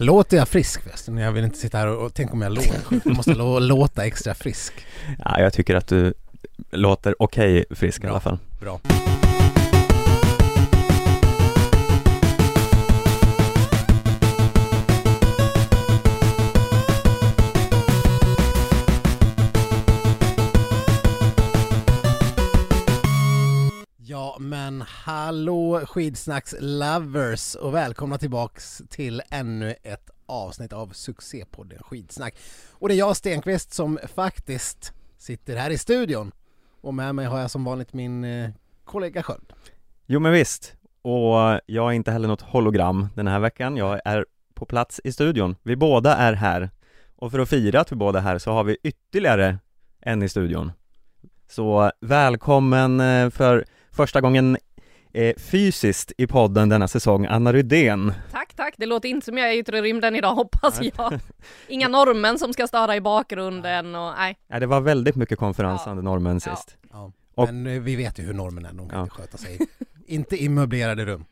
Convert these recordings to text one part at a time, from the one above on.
Låter jag frisk förresten? Jag vill inte sitta här och, och tänk om jag låter sjuk. Jag måste lå, låta extra frisk. Ja, jag tycker att du låter okej frisk i Bra. alla fall. Bra. Hallå skidsnacks lovers och välkomna tillbaks till ännu ett avsnitt av succépodden Skidsnack. Och det är jag Stenqvist som faktiskt sitter här i studion och med mig har jag som vanligt min eh, kollega Sköld. Jo men visst, och jag är inte heller något hologram den här veckan, jag är på plats i studion. Vi båda är här, och för att fira att vi båda är här så har vi ytterligare en i studion. Så välkommen eh, för första gången eh, fysiskt i podden denna säsong, Anna Rydén. Tack, tack. Det låter inte som jag är i yttre rymden idag hoppas Nej. jag. Inga normen som ska störa i bakgrunden och nej. Ja, det var väldigt mycket konferensande normen Ja. sist. Ja. Och- Men eh, vi vet ju hur normen är, de kan Ja. inte sköta sig. inte i möblerade rum.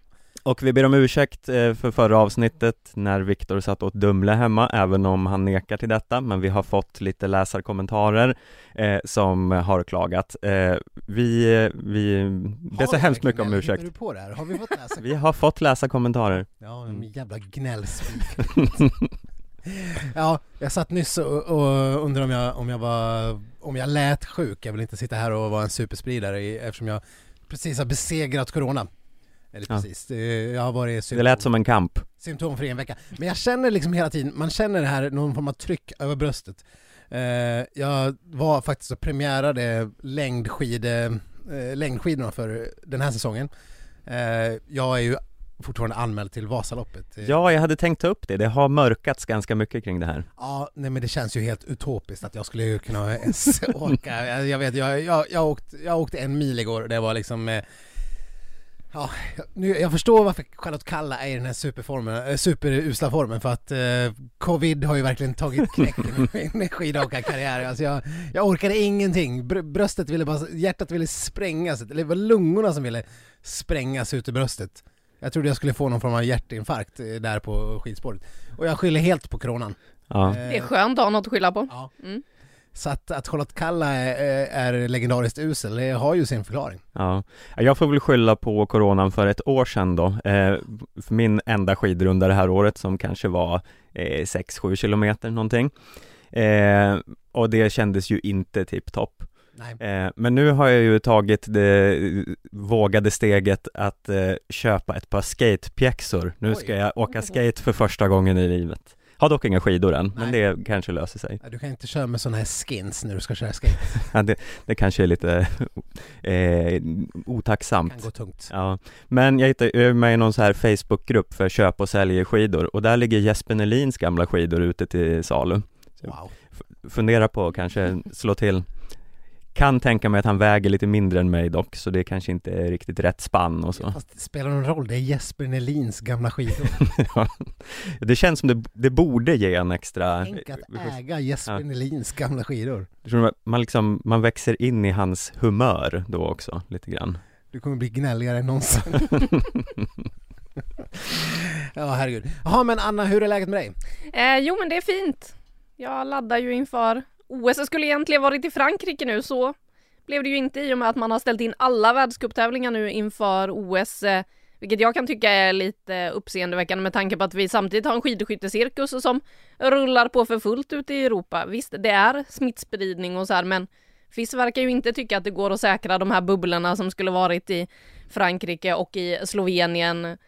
Och vi ber om ursäkt eh, för förra avsnittet när Viktor satt åt Dumle hemma, även om han nekar till detta, men vi har fått lite läsarkommentarer eh, som har klagat. Eh, vi, eh, vi ber så hemskt mycket om ursäkt. Hittar du på det här? Har vi fått läsa? Vi har fått läsa kommentarer. Ja, en jävla gnällspik. ja, jag satt nyss och, och undrade om jag, om jag var, om jag lät sjuk. Jag vill inte sitta här och vara en superspridare eftersom jag precis har besegrat corona. Eller Ja. precis, det, jag har varit Det symptom, lät som en kamp. symptomfri en vecka. Men jag känner liksom hela tiden, man känner det här, någon form av tryck över bröstet. Eh, jag var faktiskt och premiärade längdskide, eh, längdskidorna för den här säsongen. Eh, jag är ju fortfarande anmäld till Vasaloppet. Ja, jag hade tänkt ta upp det. Det har mörkats ganska mycket kring det här. Ja, nej men det känns ju helt utopiskt att jag skulle kunna ens åka. Jag, vet, jag, jag, jag, åkte, jag åkte en mil igår och det var liksom Ja, jag- nu, jag förstår varför Charlotte Kalla är i den här superformen, eh, superusla formen för att eh, covid har ju verkligen tagit knäcken i min skidåkarkarriär. Alltså jag, jag orkade ingenting. Br- bröstet ville bara, hjärtat ville sprängas, eller det var lungorna som ville sprängas ut ur bröstet. Jag trodde jag skulle få någon form av hjärtinfarkt eh, där på skidspåret. Och jag skyller helt på coronan. Ja. Eh, Det är skönt att ha något att skylla på. Ja. Mm. Så att, att Charlotte Kalla är, är legendariskt usel, det har ju sin förklaring. Ja, jag får väl skylla på coronan för ett år sedan då, eh, för min enda skidrunda det här året som kanske var eh, 6-7 kilometer någonting. Eh, och det kändes ju inte tipptopp. Eh, men nu har jag ju tagit det vågade steget att eh, köpa ett par skatepjäxor. Nu ska jag åka skate för första gången i livet. Har dock inga skidor än, men Nej. det kanske löser sig. Du kan inte köra med sådana här skins när du ska köra skate. Ja, det, det kanske är lite eh, Det otacksamt. kan gå tungt. Ja, men jag hittade, jag är med i någon så här Facebookgrupp för köp och säljer skidor och där ligger Jesper Nelins gamla skidor ute till salu. Wow. Fundera på att kanske slå till. Kan tänka mig att han väger lite mindre än mig dock, så det kanske inte är riktigt rätt spann och så. Fast det spelar någon roll, det är Jesper Nelins gamla skidor. Ja. det känns som det, det borde ge en extra... Tänk att äga Jesper Ja. Nelins gamla skidor. Man liksom, man växer in i hans humör då också, lite grann. Du kommer bli gnälligare än någonsin. ja, herregud. Jaha, men Anna, hur är läget med dig? Eh, jo men det är fint. Jag laddar ju inför OS. Skulle egentligen varit i Frankrike nu så blev det ju inte i och med att man har ställt in alla världscuptävlingar nu inför OS. Eh, vilket jag kan tycka är lite uppseendeväckande med tanke på att vi samtidigt har en skidskyttecirkus som rullar på för fullt ute i Europa. Visst, det är smittspridning och så här men FIS verkar ju inte tycka att det går att säkra de här bubblorna som skulle varit i Frankrike och i Slovenien.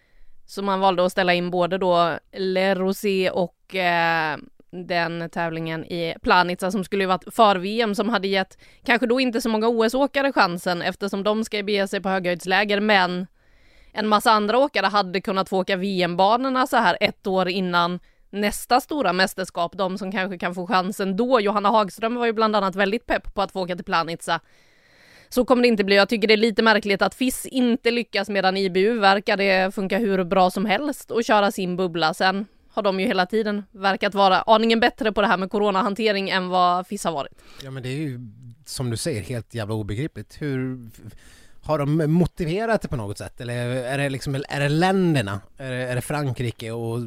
Så man valde att ställa in både då Le Rosé och eh, den tävlingen i Planica som skulle ju varit för-VM som hade gett kanske då inte så många OS-åkare chansen eftersom de ska bege sig på höghöjdsläger men en massa andra åkare hade kunnat få åka VM-banorna så här ett år innan nästa stora mästerskap, de som kanske kan få chansen då. Johanna Hagström var ju bland annat väldigt pepp på att få åka till Planica. Så kommer det inte bli. Jag tycker det är lite märkligt att FIS inte lyckas medan IBU verkar det funka hur bra som helst och köra sin bubbla. Sen har de ju hela tiden verkat vara aningen bättre på det här med coronahantering än vad FIS har varit. Ja men det är ju som du säger helt jävla obegripligt. Hur har de motiverat det på något sätt? Eller är det liksom, är det länderna? Är det, är det Frankrike och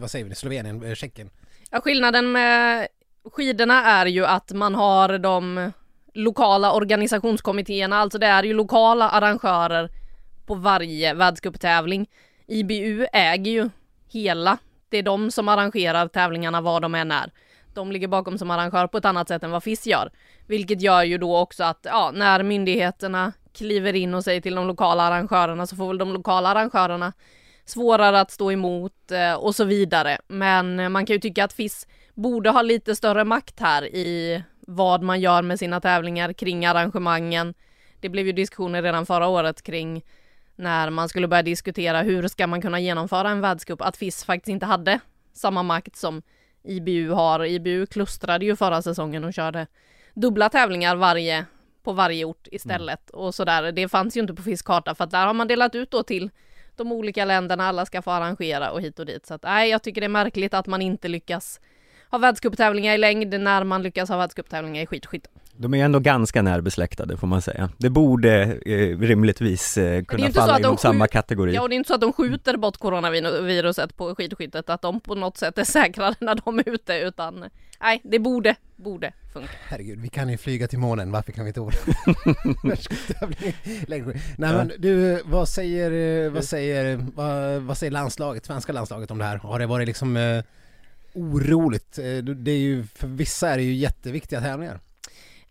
vad säger vi, Slovenien, eh, Tjeckien? Ja, skillnaden med skidorna är ju att man har de lokala organisationskommittéerna, alltså det är ju lokala arrangörer på varje världscuptävling. IBU äger ju hela, det är de som arrangerar tävlingarna var de än är. De ligger bakom som arrangör på ett annat sätt än vad FIS gör. Vilket gör ju då också att ja, när myndigheterna kliver in och säger till de lokala arrangörerna så får väl de lokala arrangörerna svårare att stå emot eh, och så vidare. Men eh, man kan ju tycka att FIS borde ha lite större makt här i vad man gör med sina tävlingar kring arrangemangen. Det blev ju diskussioner redan förra året kring när man skulle börja diskutera hur ska man kunna genomföra en världscup, att FIS faktiskt inte hade samma makt som IBU har. IBU klustrade ju förra säsongen och körde dubbla tävlingar varje på varje ort istället mm. och sådär. Det fanns ju inte på FIS karta för att där har man delat ut då till de olika länderna, alla ska få arrangera och hit och dit. Så att nej, jag tycker det är märkligt att man inte lyckas ha världscuptävlingar i längd när man lyckas ha världscuptävlingar i skidskytte. De är ändå ganska närbesläktade får man säga. Det borde eh, rimligtvis eh, kunna falla inom samma kategori. Ja, och det är inte så att de skjuter bort coronaviruset på skidskyttet, att de på något sätt är säkrare när de är ute, utan nej, det borde, borde funka. Herregud, vi kan ju flyga till månen, varför kan vi inte åka Nej men du, vad säger, vad säger, vad, vad säger landslaget, svenska landslaget om det här? Har det varit liksom eh, oroligt? Eh, det är ju, för vissa är det ju jätteviktiga tävlingar.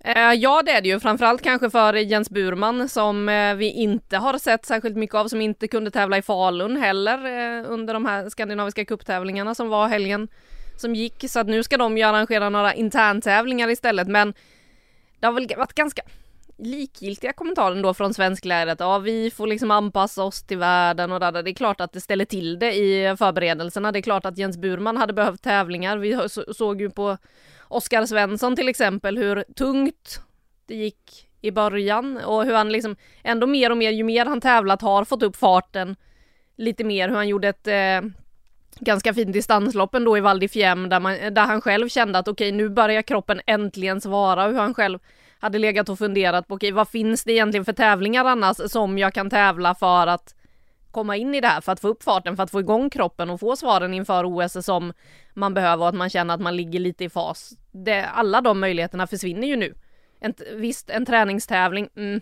Eh, ja det är det ju, framförallt kanske för Jens Burman som eh, vi inte har sett särskilt mycket av, som inte kunde tävla i Falun heller eh, under de här skandinaviska kupptävlingarna som var helgen som gick. Så att nu ska de ju arrangera några interntävlingar istället men det har väl varit ganska likgiltiga kommentarer då från svensklägret. Ja, vi får liksom anpassa oss till världen och där. Det är klart att det ställer till det i förberedelserna. Det är klart att Jens Burman hade behövt tävlingar. Vi såg ju på Oskar Svensson till exempel hur tungt det gick i början och hur han liksom ändå mer och mer, ju mer han tävlat har fått upp farten lite mer, hur han gjorde ett eh, ganska fint distanslopp ändå i Val di Fiemme där, man, där han själv kände att okej, okay, nu börjar kroppen äntligen svara, och hur han själv hade legat och funderat på okej, okay, vad finns det egentligen för tävlingar annars som jag kan tävla för att komma in i det här, för att få upp farten, för att få igång kroppen och få svaren inför OS som man behöver och att man känner att man ligger lite i fas. Det, alla de möjligheterna försvinner ju nu. En, visst, en träningstävling, mm.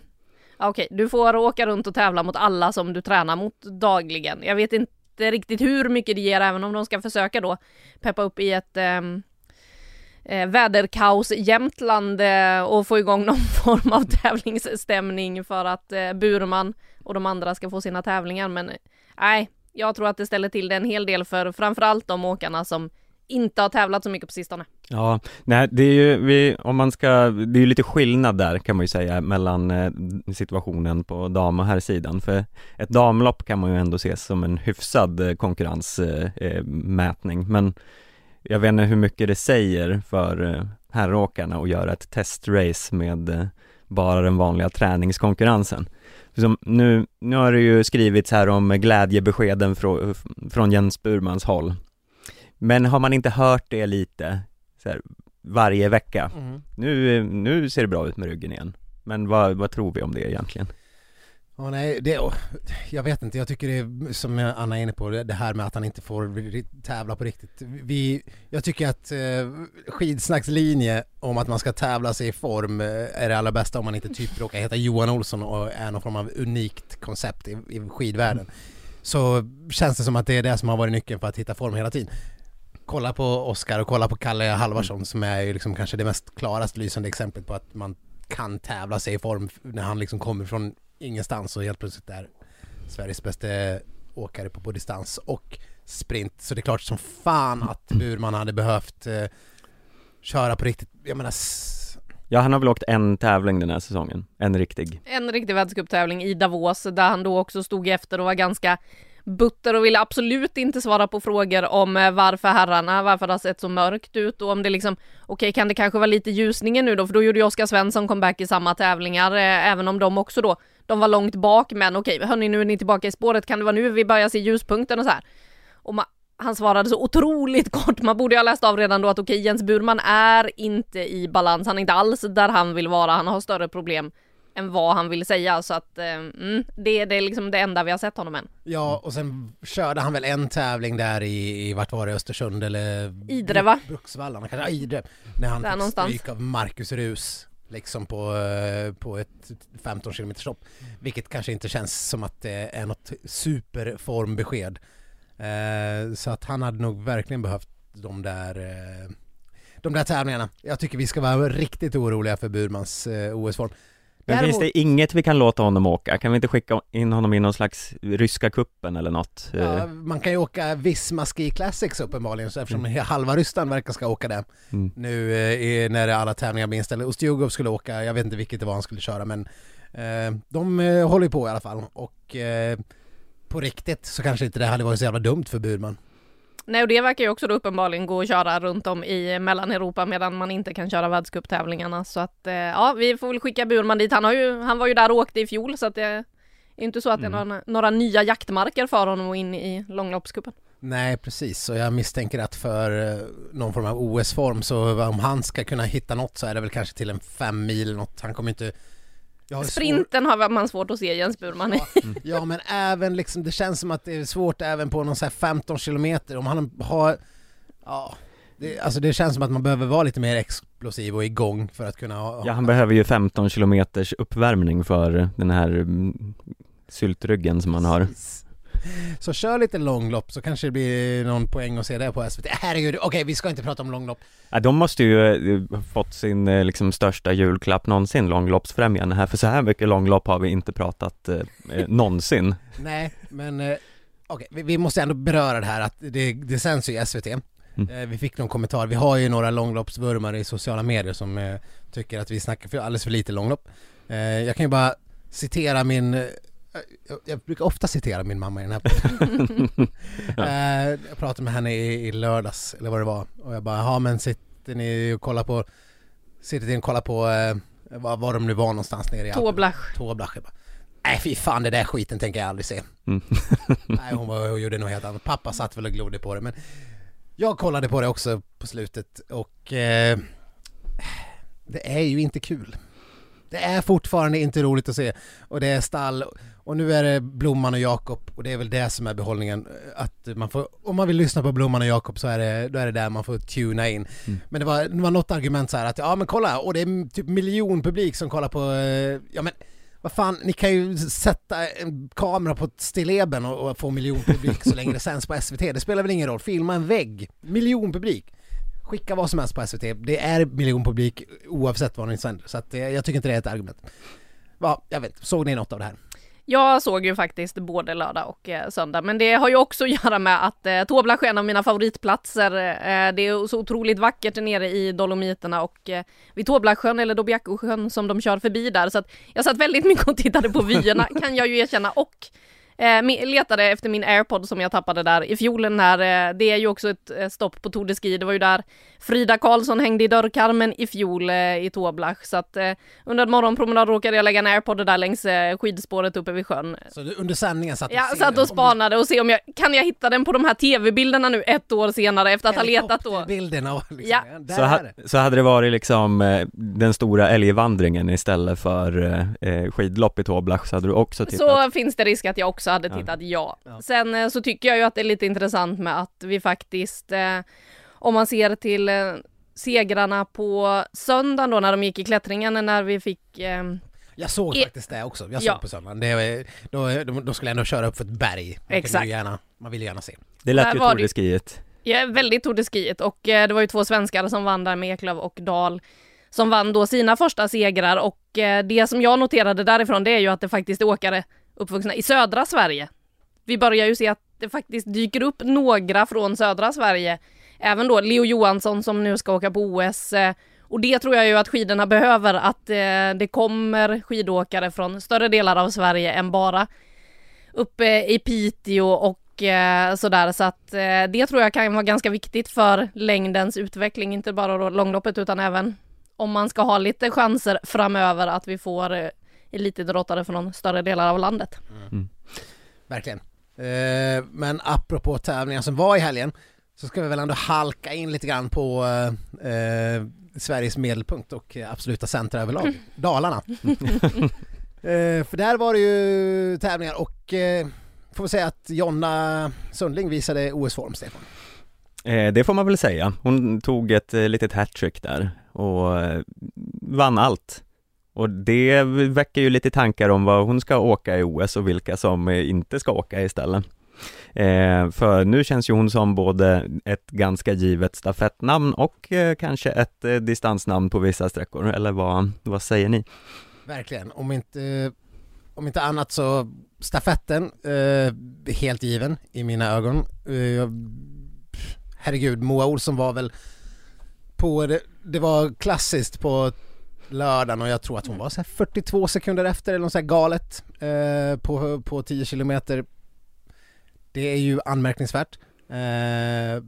Okej, okay, du får åka runt och tävla mot alla som du tränar mot dagligen. Jag vet inte riktigt hur mycket det ger, även om de ska försöka då peppa upp i ett um, eh, väderkaos Jämtland eh, och få igång någon form av tävlingsstämning för att eh, Burman och de andra ska få sina tävlingar. Men nej, jag tror att det ställer till det en hel del för framförallt de åkarna som inte har tävlat så mycket på sistone. Ja, nej det är ju, vi, om man ska, det är ju lite skillnad där kan man ju säga mellan eh, situationen på dam och herrsidan, för ett damlopp kan man ju ändå se som en hyfsad eh, konkurrensmätning, eh, eh men jag vet inte hur mycket det säger för eh, herråkarna att göra ett testrace med eh, bara den vanliga träningskonkurrensen. Som nu, nu har det ju skrivits här om glädjebeskeden från, från Jens Burmans håll. Men har man inte hört det lite här, varje vecka? Mm. Nu, nu ser det bra ut med ryggen igen. Men vad, vad tror vi om det egentligen? Oh, nej, det, jag vet inte, jag tycker det är som Anna är inne på, det här med att han inte får tävla på riktigt. Vi, jag tycker att eh, skidsnacks linje om att man ska tävla sig i form eh, är det allra bästa om man inte typ råkar heta Johan Olsson och är någon form av unikt koncept i, i skidvärlden. Så känns det som att det är det som har varit nyckeln för att hitta form hela tiden. Kolla på Oskar och kolla på Kalle Halvarsson som är ju liksom kanske det mest klarast lysande exemplet på att man kan tävla sig i form när han liksom kommer från ingenstans och helt plötsligt är Sveriges bästa åkare på, på distans och sprint. Så det är klart som fan att Burman hade behövt eh, köra på riktigt. Jag menar Ja han har väl åkt en tävling den här säsongen, en riktig En riktig världscuptävling i Davos där han då också stod efter och var ganska butter och ville absolut inte svara på frågor om eh, varför herrarna, varför det har sett så mörkt ut och om det liksom, okej okay, kan det kanske vara lite ljusningen nu då, för då gjorde ju Oskar Svensson comeback i samma tävlingar, eh, även om de också då, de var långt bak, men okej, okay, hörni nu är ni tillbaka i spåret, kan det vara nu vi börjar se ljuspunkten och så här. Och man, han svarade så otroligt kort, man borde ju ha läst av redan då att okej, okay, Jens Burman är inte i balans, han är inte alls där han vill vara, han har större problem än vad han vill säga så att eh, mm, det, det är liksom det enda vi har sett honom än. Ja, och sen körde han väl en tävling där i, i vart var det, Östersund eller? Idre, va? Bruksvallarna kanske, ja, Idre. När han Där fick någonstans. stryk av Marcus Rus. Liksom på, eh, på ett 15 km lopp. Vilket kanske inte känns som att det är något superformbesked. Eh, så att han hade nog verkligen behövt de där eh, de där tävlingarna. Jag tycker vi ska vara riktigt oroliga för Burmans eh, OS-form. Men Däremot- finns det inget vi kan låta honom åka? Kan vi inte skicka in honom i någon slags ryska kuppen eller något? Ja, Eh, man kan ju åka Visma Ski Classics uppenbarligen, så eftersom halva Ryssland verkar ska åka det Mm. nu eh, i- när alla tävlingar blir inställda. Ustjugov skulle åka, jag vet inte vilket det var han skulle köra men eh, de eh, håller ju på i alla fall och eh, på riktigt så kanske inte det hade varit så jävla dumt för Burman. Nej och det verkar ju också då uppenbarligen gå att köra runt om i Mellaneuropa medan man inte kan köra världscuptävlingarna så att eh, ja vi får väl skicka Burman dit. Han, har ju, han var ju där och åkte i fjol så att det är inte så att det är några, några nya jaktmarker för honom att in i långloppscupen. Nej precis, och jag misstänker att för eh, någon form av OS-form så om han ska kunna hitta något så är det väl kanske till en fem mil något. Han kommer inte... Jag har svår- Sprinten har man svårt att se Jens Burman i. Ja men även liksom, det känns som att det är svårt även på någon så här 15 kilometer om han har, ja, det, alltså det känns som att man behöver vara lite mer explosiv och igång för att kunna ha, Ja, han behöver ju 15 kilometers uppvärmning för den här mm, syltryggen som han har. Så kör lite långlopp så kanske det blir någon poäng att se det på SVT. Herregud, okej vi ska inte prata om långlopp. Ja, de måste ju eh, ha fått sin eh, liksom största julklapp någonsin, långloppsfrämjande här, för så här mycket långlopp har vi inte pratat eh, eh, någonsin. Nej, men eh, okej, vi, vi måste ändå beröra det här att det, det sänds ju i SVT. Mm. Eh, vi fick någon kommentar, vi har ju några långloppsvurmare i sociala medier som eh, tycker att vi snackar för alldeles för lite långlopp. Eh, jag kan ju bara citera min eh, jag, jag brukar ofta citera min mamma i den här podden. eh, Jag pratade med henne i, i lördags, eller vad det var, och jag bara, ja men sitter ni och kollar på, sitter ni och kollar på, eh, var, var de nu var någonstans nere i Alperna? Tåblach. Tåblach. Jag bara, Nej fy fan det där skiten tänker jag aldrig se. Mm. Nej hon, var, hon gjorde något helt annat. Pappa satt väl och glodde på det men jag kollade på det också på slutet och eh, det är ju inte kul. Det är fortfarande inte roligt att se och det är stall och nu är det Blomman och Jakob och det är väl det som är behållningen att man får, om man vill lyssna på Blomman och Jakob så är det, då är det där man får tuna in. Mm. Men det var, det var något argument så här att ja men kolla och det är typ miljonpublik som kollar på, eh, ja men vad fan, ni kan ju sätta en kamera på stilleben och, och få miljonpublik så länge det sänds på SVT. Det spelar väl ingen roll, filma en vägg, miljonpublik. Skicka vad som helst på SVT, det är miljonpublik oavsett vad ni sänder. Så att, eh, jag tycker inte det är ett argument. Ja, jag vet, såg ni något av det här? Jag såg ju faktiskt både lördag och eh, söndag, men det har ju också att göra med att eh, Tåblach är en av mina favoritplatser. Eh, det är så otroligt vackert nere i Dolomiterna och eh, vid Tåblachsjön eller Dobiakosjön som de kör förbi där, så att jag satt väldigt mycket och tittade på vyerna kan jag ju erkänna och eh, letade efter min airpod som jag tappade där i fjol när eh, det är ju också ett eh, stopp på Tour de Ski. Det var ju där Frida Karlsson hängde i dörrkarmen i fjol eh, i Tåblach så att eh, under en morgonpromenad råkade jag lägga en airpod där längs eh, skidspåret uppe vid sjön. Så du, under sändningen satt du Jag ser- satt och spanade och se om jag, kan jag hitta den på de här tv-bilderna nu ett år senare efter att ha letat då? Och liksom, Ja. där Så, ha, så hade det varit liksom eh, den stora älgvandringen istället för skidlopp i Toblach så hade du också tittat. Så finns det risk att jag också hade Ja. tittat ja. Ja. Sen eh, så tycker jag ju att det är lite intressant med att vi faktiskt, eh, om man ser till eh, segrarna på söndagen då när de gick i klättringen när vi fick eh, Jag såg E- faktiskt det också, jag såg Ja. på söndagen. Det, då, då, då skulle jag ändå köra upp för ett berg. Man Exakt. ju Gärna, man vill gärna se. det lät där ju Tour Skiet. Ja, väldigt Tour Skiet och eh, det var ju två svenskar som vann där med Eklöf och Dahl som vann då sina första segrar och eh, det som jag noterade därifrån det är ju att det faktiskt är åkare uppvuxna i södra Sverige. Vi börjar ju se att det faktiskt dyker upp några från södra Sverige. Även då Leo Johansson som nu ska åka på OS. Eh, och det tror jag ju att skidorna behöver, att eh, det kommer skidåkare från större delar av Sverige än bara uppe i Piteå och eh, sådär. Så att det tror jag kan vara ganska viktigt för längdens utveckling, inte bara då långloppet utan även om man ska ha lite chanser framöver att vi får elitidrottare från större delar av landet. Verkligen. Eh, men apropå tävlingar som var i helgen så ska vi väl ändå halka in lite grann på eh, eh, Sveriges medelpunkt och absoluta centra överlag, Dalarna. eh, för där var det ju tävlingar och eh, får vi säga att Jonna Sundling visade OS-form, Stefan. Eh, det får man väl säga. Hon tog ett litet hattrick där och vann allt. Och det väcker ju lite tankar om vad hon ska åka i OS och vilka som inte ska åka istället. Eh, för nu känns ju hon som både ett ganska givet stafettnamn och eh, kanske ett eh, distansnamn på vissa sträckor, eller vad, vad säger ni? Verkligen, om inte, om inte annat så stafetten, eh, helt given i mina ögon. Eh, herregud, Moa Olsson var väl på, det, det var klassiskt på lördagen och jag tror att hon var så 42 sekunder efter eller något så galet eh, på, på 10 kilometer. Det är ju anmärkningsvärt. Eh,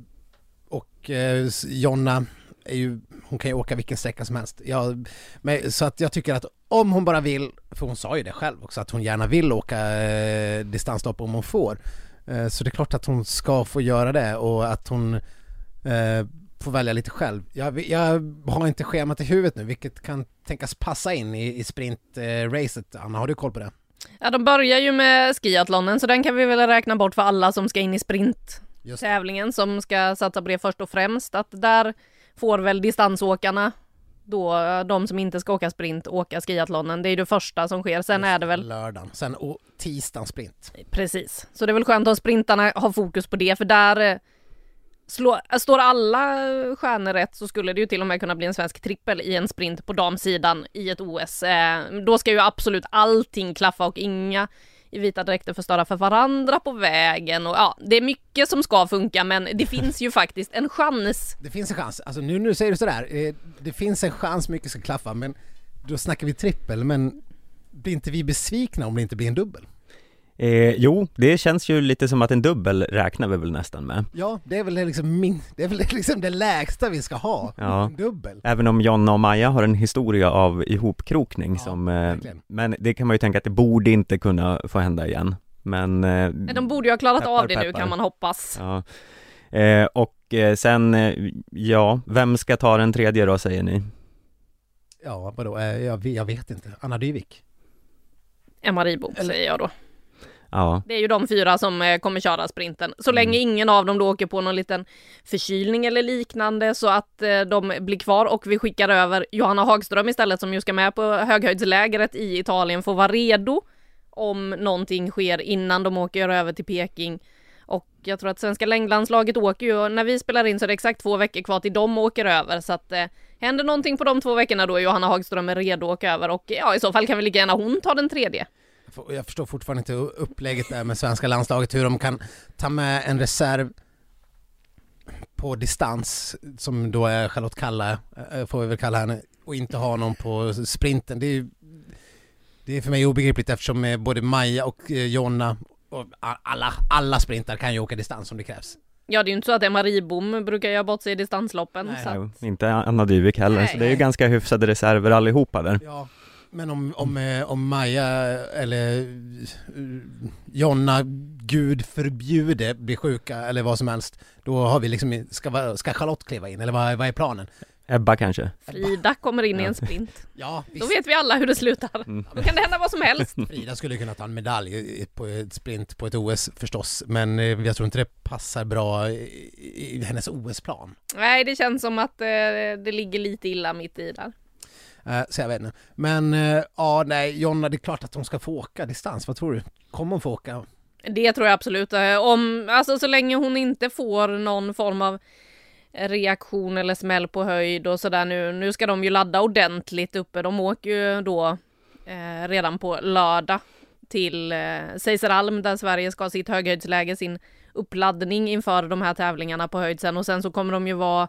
och eh, Jonna är ju, hon kan ju åka vilken sträcka som helst. Jag, men, så att jag tycker att om hon bara vill, för hon sa ju det själv också, att hon gärna vill åka eh, distanslopp om hon får. Eh, så det är klart att hon ska få göra det och att hon eh, får välja lite själv. Jag, jag, har inte schemat i huvudet nu, vilket kan tänkas passa in i, i sprintracet. Anna, har du koll på det? Ja, de börjar ju med skiathlonen, så den kan vi väl räkna bort för alla som ska in i sprint Just tävlingen som ska satsa på det först och främst. Att där får väl distansåkarna då de som inte ska åka sprint åka skiathlonen. Det är det första som sker. Sen är det väl Lördagen, sen och tisdagen sprint. precis. Så det är väl skönt om sprintarna har fokus på det för där Slå, står alla stjärnor rätt så skulle det ju till och med kunna bli en svensk trippel i en sprint på damsidan i ett OS. Eh, då ska ju absolut allting klaffa och inga i vita dräkter förstöra för varandra på vägen och ja, det är mycket som ska funka men det finns ju faktiskt en chans. Det finns en chans, alltså nu, nu säger du sådär, eh, det finns en chans mycket ska klaffa men då snackar vi trippel men blir inte vi besvikna om det inte blir en dubbel? Eh, jo, det känns ju lite som att en dubbel räknar vi väl nästan med. Ja, det är väl liksom min, det är väl liksom det lägsta vi ska ha, Ja. en dubbel. Även om Jonna och Maja har en historia av ihopkrokning Ja, som, eh, men det kan man ju tänka att det borde inte kunna få hända igen. Men, eh, De borde ju ha klarat Peppar, av det nu peppar. kan man hoppas. ja. Eh, och eh, sen, eh, ja, vem ska ta den tredje då säger ni? Ja, vadå, eh, jag, jag vet inte. Anna Dyvik? Emma Ribom Eller- säger jag då. Ja, Det är ju de fyra som eh, kommer köra sprinten. Så länge ingen av dem då åker på någon liten förkylning eller liknande så att eh, de blir kvar och vi skickar över Johanna Hagström istället som ju ska med på höghöjdslägret i Italien får vara redo om någonting sker innan de åker över till Peking. Och jag tror att svenska längdlandslaget åker ju, när vi spelar in så är det exakt två veckor kvar till de åker över så att eh, händer någonting på de två veckorna då är Johanna Hagström redo att åka över och ja i så fall kan vi lika gärna hon ta den tredje. Jag förstår fortfarande inte upplägget där med svenska landslaget, hur de kan ta med en reserv på distans, som då är Charlotte Kalla, eh, får vi väl kalla henne, och inte ha någon på sprinten. Det är, det är för mig obegripligt eftersom eh, både Maja och eh, Jonna och alla, alla sprintar kan ju åka distans om det krävs. Ja, det är ju inte så att Emma Ribom brukar göra bort sig i distansloppen. Nej. så att... inte Anna Dyvik heller, Nej, så det är ju nej. ganska hyfsade reserver allihopa där. Ja, men om, om, eh, om Maja eller eh, Jonna, gud förbjude, blir sjuka eller vad som helst, då har vi liksom, ska, ska Charlotte kliva in eller vad, vad är planen? Ebba kanske? Frida kommer in i Ja. en sprint. Ja, Då visst. vet vi alla hur det slutar. Mm. Då kan det hända vad som helst. Frida skulle kunna ta en medalj i- på ett sprint på ett OS förstås, men eh, jag tror inte det passar bra i, i hennes OS-plan. Nej, det känns som att det ligger lite illa mitt i där. Eh, så jag vet inte. Men eh, ja, nej, Jonna, det är klart att hon ska få åka distans. Vad tror du? Kommer hon få åka? Det tror jag absolut. Eh, om, alltså så länge hon inte får någon form av reaktion eller smäll på höjd och sådär nu. Nu ska de ju ladda ordentligt uppe. De åker ju då eh, redan på lördag till eh, Seiseralm där Sverige ska ha sitt höghöjdsläge, sin uppladdning inför de här tävlingarna på höjd sen och sen så kommer de ju vara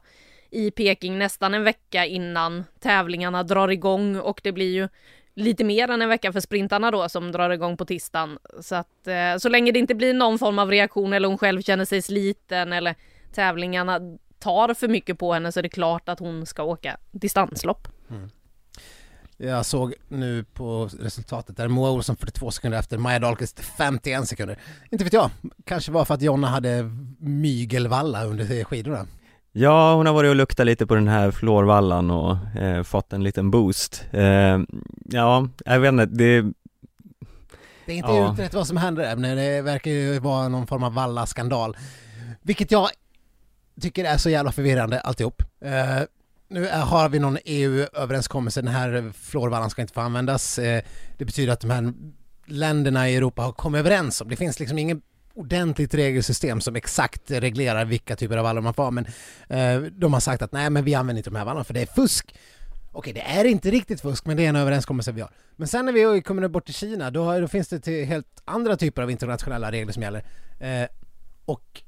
i Peking nästan en vecka innan tävlingarna drar igång och det blir ju lite mer än en vecka för sprintarna då som drar igång på tisdagen. Så att eh, så länge det inte blir någon form av reaktion eller hon själv känner sig sliten eller tävlingarna tar för mycket på henne så är det klart att hon ska åka distanslopp. Mm. Jag såg nu på resultatet där Moa Olsson 42 sekunder efter, Maja Dahlqvist 51 sekunder. Inte vet jag, kanske var för att Jonna hade mygelvalla under skidorna. Ja, hon har varit och luktat lite på den här florvallan och eh, fått en liten boost. Eh, ja, jag vet inte, det, Det är inte Ja. utrett vad som hände där, men det verkar ju vara någon form av valla-skandal. Vilket jag tycker är så jävla förvirrande alltihop. Eh, nu har vi någon EU-överenskommelse, den här florvallan ska inte få användas. Eh, det betyder att de här länderna i Europa har kommit överens om, det finns liksom ingen ordentligt regelsystem som exakt reglerar vilka typer av vallar man får ha, men eh, de har sagt att nej men vi använder inte de här vallarna för det är fusk. Okej, det är inte riktigt fusk, men det är en överenskommelse vi har. Men sen när vi kommer bort till Kina, då, har, då finns det till helt andra typer av internationella regler som gäller. Eh, och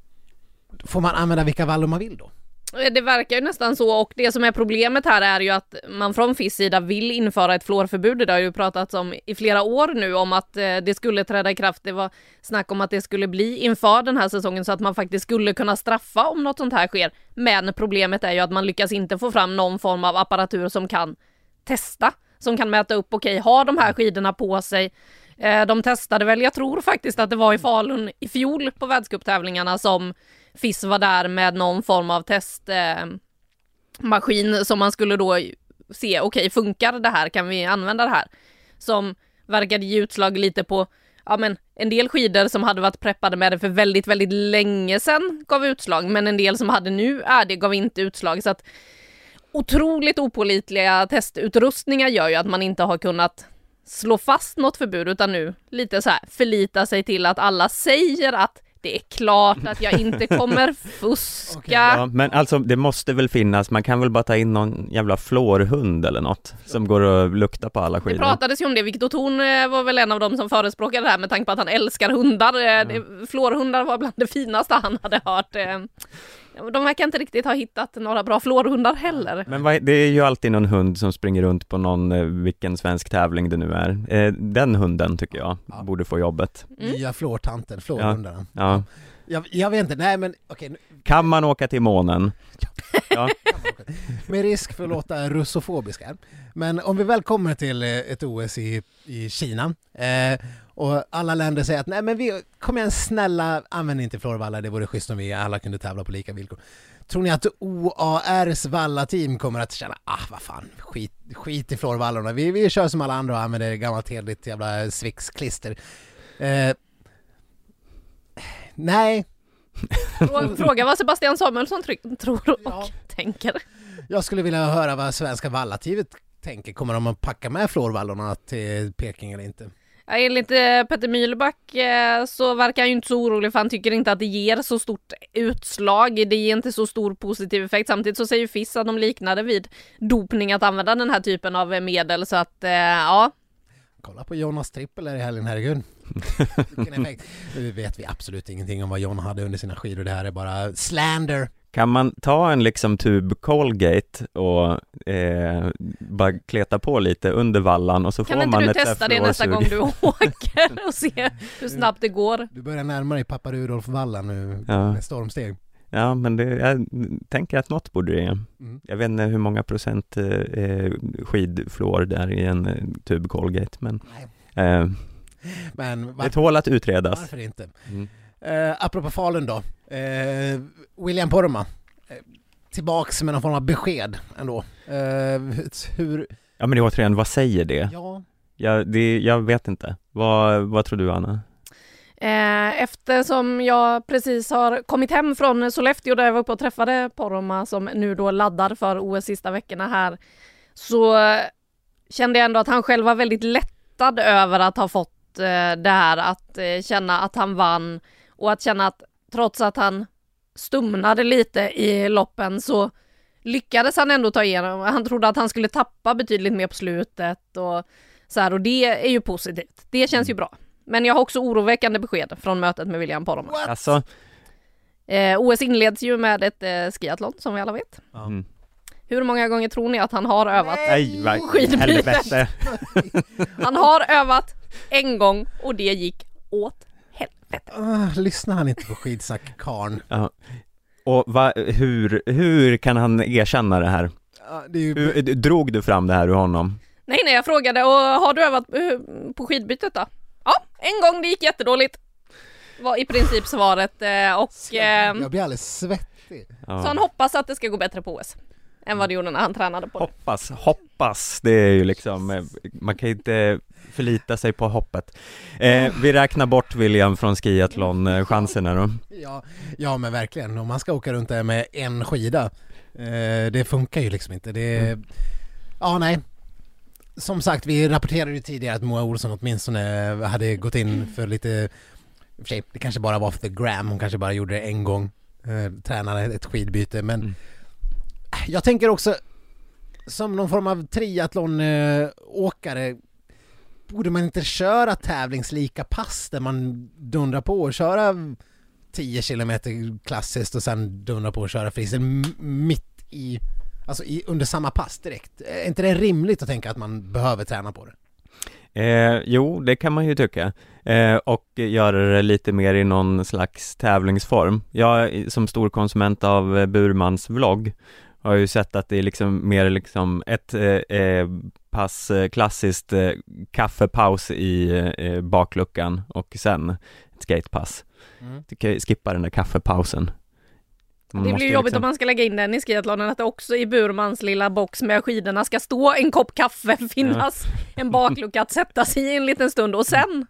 får man använda vilka vallor man vill då? Eh, det verkar ju nästan så och det som är problemet här är ju att man från FIS sida vill införa ett fluorförbud. Det har ju pratats om i flera år nu om att eh, det skulle träda i kraft. Det var snack om att det skulle bli inför den här säsongen så att man faktiskt skulle kunna straffa om något sånt här sker. Men problemet är ju att man lyckas inte få fram någon form av apparatur som kan testa, som kan mäta upp, okej, har de här skidorna på sig? Eh, de testade väl, jag tror faktiskt att det var i Falun i fjol på världscuptävlingarna som FIS var där med någon form av testmaskin eh, som man skulle då se, okej funkar det här, kan vi använda det här? Som verkade ge utslag lite på, ja men en del skidor som hade varit preppade med det för väldigt, väldigt länge sedan gav utslag, men en del som hade nu är det gav inte utslag så att otroligt opålitliga testutrustningar gör ju att man inte har kunnat slå fast något förbud utan nu lite så här förlita sig till att alla säger att det är klart att jag inte kommer fuska. Okej, ja, men alltså det måste väl finnas, man kan väl bara ta in någon jävla flårhund eller något som går och luktar på alla Det skidor. pratades ju om det, Viktor Thorn eh, var väl en av dem som förespråkade det här med tanke på att han älskar hundar. Eh, det- Flårhundar var bland det finaste han hade hört. De verkar inte riktigt ha hittat några bra flårhundar heller. Men vad, det är ju alltid någon hund som springer runt på någon, eh, vilken svensk tävling det nu är. Eh, den hunden tycker jag Ja. borde få jobbet. Mm. Nya flårtanten, flårhundarna. Ja. Jag, jag vet inte, nej men okej, nu- Kan man åka till månen? Ja. med risk för att låta russofobisk här. Men om vi väl kommer till eh, ett OS i, i Kina eh, och alla länder säger att nej men vi, kom igen snälla, använd inte florvallar, det vore schysst om vi alla kunde tävla på lika villkor. Tror ni att OARs vallateam kommer att känna, ah vad fan, skit, skit i florvallarna, vi, vi kör som alla andra och använder gammalt hederligt jävla Swix-klister. Eh, nej, Frå- Fråga vad Sebastian Samuelsson tror och Ja. tänker. Jag skulle vilja höra vad svenska vallateamet tänker. Kommer de att packa med florvallorna till Peking eller inte? Ja, enligt eh, Petter Mühlback eh, så verkar han ju inte så orolig för han tycker inte att det ger så stort utslag. Det ger inte så stor positiv effekt. Samtidigt så säger FIS att de liknade vid dopning att använda den här typen av eh, medel så att ja, Kolla på Jonas trippel här i helgen, herregud. Vilken effekt. Nu vet vi absolut ingenting om vad John hade under sina skidor. Det här är bara slander. Kan man ta en liksom tub Colgate och eh, bara kleta på lite under vallan och så kan får inte man du ett testa det nästa gång du åker och se hur snabbt det går? Du börjar närma dig pappa Rudolf Valla nu Ja. med stormsteg. Ja, men det, jag tänker att något borde det. Mm. Jag vet inte hur många procent eh, eh, skidfluor det är i en eh, tub Colgate, men Nej. eh, Men det var, tål att utredas. varför inte? Mm. Eh, apropå Falun då. Eh, William Poromaa. Eh, tillbaks med någon form av besked ändå. Eh, hur... Ja, men det återigen, vad säger det? Ja, Jag, det, jag vet inte. Vad, vad tror du, Anna? Eh, eftersom jag precis har kommit hem från Sollefteå där jag var uppe och träffade Poromaa som nu då laddar för OS sista veckorna här så kände jag ändå att han själv var väldigt lättad över att ha fått eh, det här att eh, känna att han vann och att känna att trots att han stumnade lite i loppen så lyckades han ändå ta igenom. Han trodde att han skulle tappa betydligt mer på slutet och så här och det är ju positivt. Det känns ju bra. Men jag har också oroväckande besked från mötet med William Poromaa. Alltså, Eh, OS inleds ju med ett eh, skiathlon som vi alla vet. mm. Hur många gånger tror ni att han har övat? nej, helvete. Han har övat en gång och det gick åt helvete. Ah, lyssnar han inte på skidsnack karn? Ja. Och va, hur, hur kan han erkänna det här? Ja, det är ju... Hur, drog du fram det här ur honom? Nej, nej, jag frågade och har du övat eh, på skidbytet då? Ja, en gång det gick jättedåligt. Var i princip svaret eh, och eh, Jag blir alldeles svettig. så han Ja. hoppas att det ska gå bättre på OS. Än vad det gjorde när han tränade på det. Hoppas, hoppas, det är ju liksom, eh, man kan inte förlita sig på hoppet. Eh, vi räknar bort William från skiathlon-chanserna då. Ja, ja men verkligen, om man ska åka runt där med en skida, eh, det funkar ju liksom inte. Det, ja nej. Som sagt, vi rapporterade ju tidigare att Moa Olsson åtminstone hade gått in för lite, för sig, det kanske bara var för the gram, hon kanske bara gjorde det en gång, eh, tränade ett skidbyte, men Mm jag tänker också som någon form av triathlon-åkare borde man inte köra tävlingslika pass där man dundrar på och köra 10 kilometer klassiskt och sen dundra på och köra frisen mitt i, alltså i, under samma pass direkt. Är inte det rimligt att tänka att man behöver träna på det? Eh, jo, det kan man ju tycka. Eh, och göra det lite mer i någon slags tävlingsform. Jag som stor konsument av Burmans vlogg har ju sett att det är liksom mer liksom ett eh, eh, pass eh, klassiskt eh, kaffepaus i eh, bakluckan och sen ett skatepass. Tycker jag skippa den där kaffepausen. Man Det blir jobbigt liksom- om man ska lägga in den i skiathlonen, att det också i Burmans lilla box med skidorna ska stå en kopp kaffe, finnas en baklucka att sätta sig i en liten stund och sen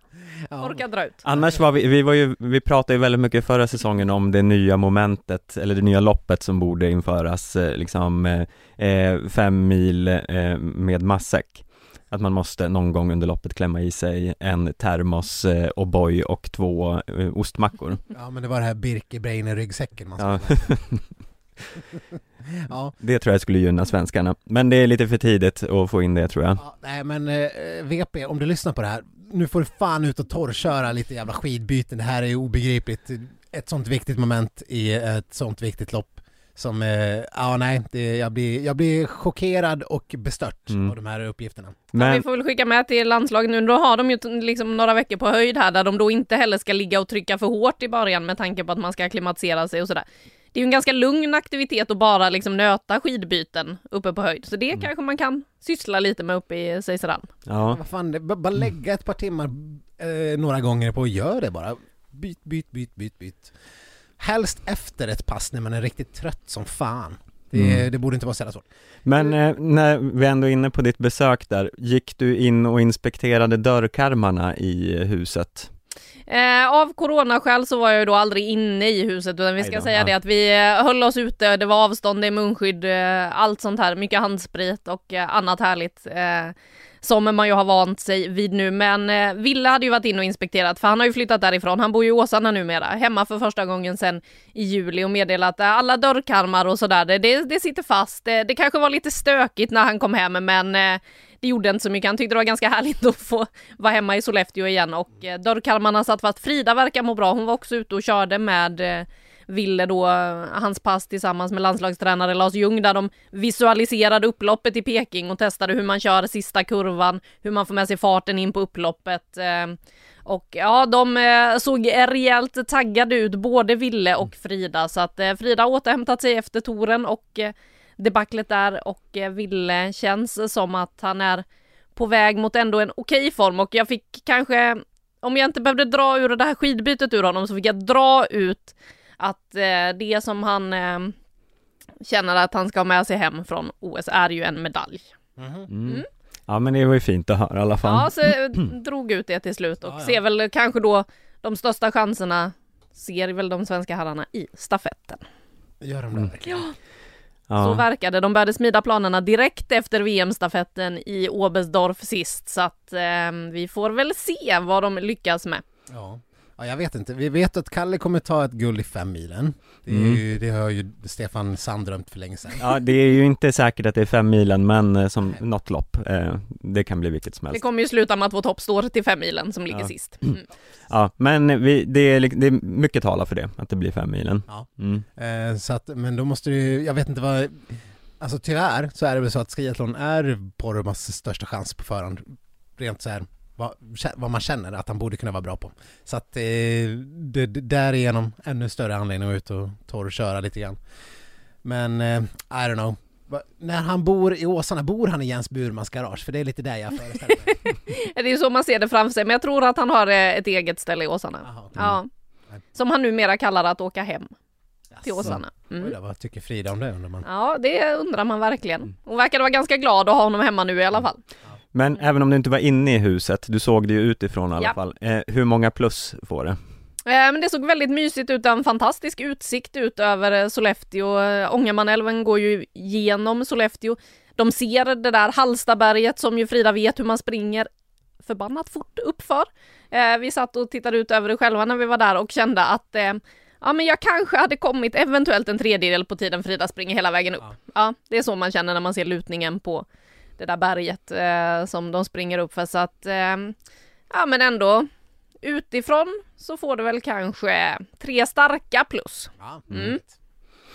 Ja. orka dra ut. Annars var vi, vi var ju, vi pratade ju väldigt mycket förra säsongen om det nya momentet, eller det nya loppet som borde införas, eh, liksom eh, eh, fem mil eh, med matsäck. Att man måste någon gång under loppet klämma i sig en termos, eh, O'boy och två eh, ostmackor. Ja men det var det här Birkebeiner-ryggsäcken man Ja, ja. det tror jag skulle gynna svenskarna. Men det är lite för tidigt att få in det tror jag. ja. Nej men eh, VP, om du lyssnar på det här, nu får du fan ut och torrköra lite jävla skidbyten, det här är obegripligt. Ett sånt viktigt moment i ett sånt viktigt lopp som, eh, ja nej, det, jag, blir, jag blir chockerad och bestört Mm. av de här uppgifterna. Ja, vi Men, får väl skicka med till landslaget nu, då har de ju liksom några veckor på höjd här där de då inte heller ska ligga och trycka för hårt i början med tanke på att man ska akklimatisera sig och sådär. Det är ju en ganska lugn aktivitet att bara liksom nöta skidbyten uppe på höjd, så det Mm. kanske man kan syssla lite med uppe i Seiseran. ja, Vad fan, det, bara lägga ett par timmar eh, några gånger på att göra det bara. Byt, byt, byt, byt, byt. Helst efter ett pass när man är riktigt trött som fan. Det, Mm. det borde inte vara så jävla svårt. men eh, när vi ändå är inne på ditt besök där, gick du in och inspekterade dörrkarmarna i eh, huset? Eh, av coronaskäl så var jag ju då aldrig inne i huset utan vi ska säga det att vi eh, höll oss ute, det var avstånd, det är munskydd, eh, allt sånt här, mycket handsprit och annat härligt eh, som man ju har vant sig vid nu. Men eh, Ville hade ju varit in och inspekterat för han har ju flyttat därifrån, han bor ju i Åsarna numera, hemma för första gången sedan i juli och meddelat att alla dörrkarmar och sådär, det, det, det sitter fast. Det, det kanske var lite stökigt när han kom hem men eh, det gjorde inte så mycket. Han tyckte det var ganska härligt att få vara hemma i Sollefteå igen och eh, dörrkarmarna satt fast. Frida verkar må bra. Hon var också ute och körde med eh, Ville då, hans pass tillsammans med landslagstränare Lars Ljung där de visualiserade upploppet i Peking och testade hur man kör sista kurvan, hur man får med sig farten in på upploppet. eh, Och ja, de eh, såg rejält taggade ut, både Ville och Frida, så att eh, Frida har återhämtat sig efter touren och debaclet där och Ville känns som att han är på väg mot ändå en okej form. Och jag fick kanske, om jag inte behövde dra ur det här skidbytet ur honom så fick jag dra ut att eh, det som han eh, känner att han ska ha med sig hem från OS är ju en medalj. Mm. Ja men det var ju fint att höra i alla fall. Ja, så jag drog ut det till slut och Ja, ja. ser väl kanske då de största chanserna ser väl de svenska herrarna i stafetten. Gör de det Mm. verkligen? Ja. Så verkade De började smida planerna direkt efter VM-stafetten i Oberstdorf sist, så att eh, vi får väl se vad de lyckas med. Ja. Ja, jag vet inte. Vi vet att Kalle kommer ta ett guld i fem milen. Det, är Mm. ju, det har ju Stefan Sand drömt för länge sedan. Ja, det är ju inte säkert att det är fem milen, men eh, som något lopp, eh, det kan bli vilket som Det helst. kommer ju sluta med att vårt hopp står till fem milen som ligger Ja. sist. Mm. Ja, men vi, det, är, det är mycket talar för det, att det blir fem milen. Ja. Mm. Eh, så att, men då måste du jag vet inte vad, alltså tyvärr så är det väl så att skiathlon är Poromas största chans på förhand. Rent så här, vad, vad man känner att han borde kunna vara bra på. Så att eh, det, det, därigenom ännu större anledning att ut och torrköra lite grann. Men eh, I don't know. Va- När han bor i Åsarna, bor han i Jens Burmans garage? För det är lite där jag föreställer mig. Det är ju så man ser det framför sig, men jag tror att han har eh, ett eget ställe i Åsarna. Jaha. Ja. Som han numera kallar att åka hem till. Åsarna. Oj Mm. då, vad tycker Frida om det undrar man? Ja, det undrar man verkligen. Hon verkar vara ganska glad att ha honom hemma nu i alla fall. Men även om du inte var inne i huset, du såg det ju utifrån i alla Ja. fall. Eh, hur många plus får det? Eh, Men det såg väldigt mysigt ut, en fantastisk utsikt ut över eh, Sollefteå. Eh, Ångermanälven går ju genom Sollefteå. De ser det där Hallstaberget som ju Frida vet hur man springer förbannat fort uppför. Vi satt och tittade ut över det själva när vi var där och kände att ja, men jag kanske hade kommit eventuellt en tredjedel på tiden Frida springer hela vägen upp. Ja. Ja, det är så man känner när man ser lutningen på det där berget eh, som de springer upp för. Så att, eh, ja men ändå, utifrån så får du väl kanske tre starka plus. Ja, Mm.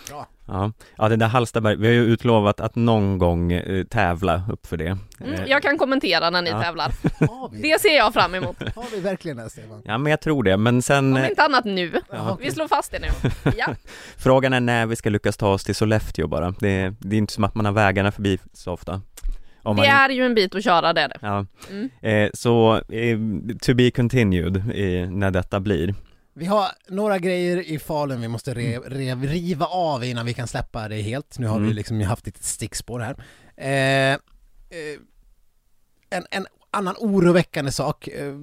Bra. Ja, ja det där Hallstaberg, vi har ju utlovat att någon gång eh, tävla upp för det. Mm, Eh, jag kan kommentera när ni ja. tävlar. Det ser jag fram emot. har vi verkligen det Stefan? Ja men jag tror det, men sen Om inte annat nu. Jaha, Vi slår fast det nu. Ja. frågan är när vi ska lyckas ta oss till Sollefteå bara. Det, det är inte som att man har vägarna förbi så ofta. Om Det man, är ju en bit att köra det är det. Ja, Mm. eh, så eh, to be continued eh, när detta blir. Vi har några grejer i Falun vi måste re, re, riva av innan vi kan släppa det helt. Nu har Mm. vi liksom haft ett stickspår här. Eh, eh, en, en annan oroväckande sak, eh,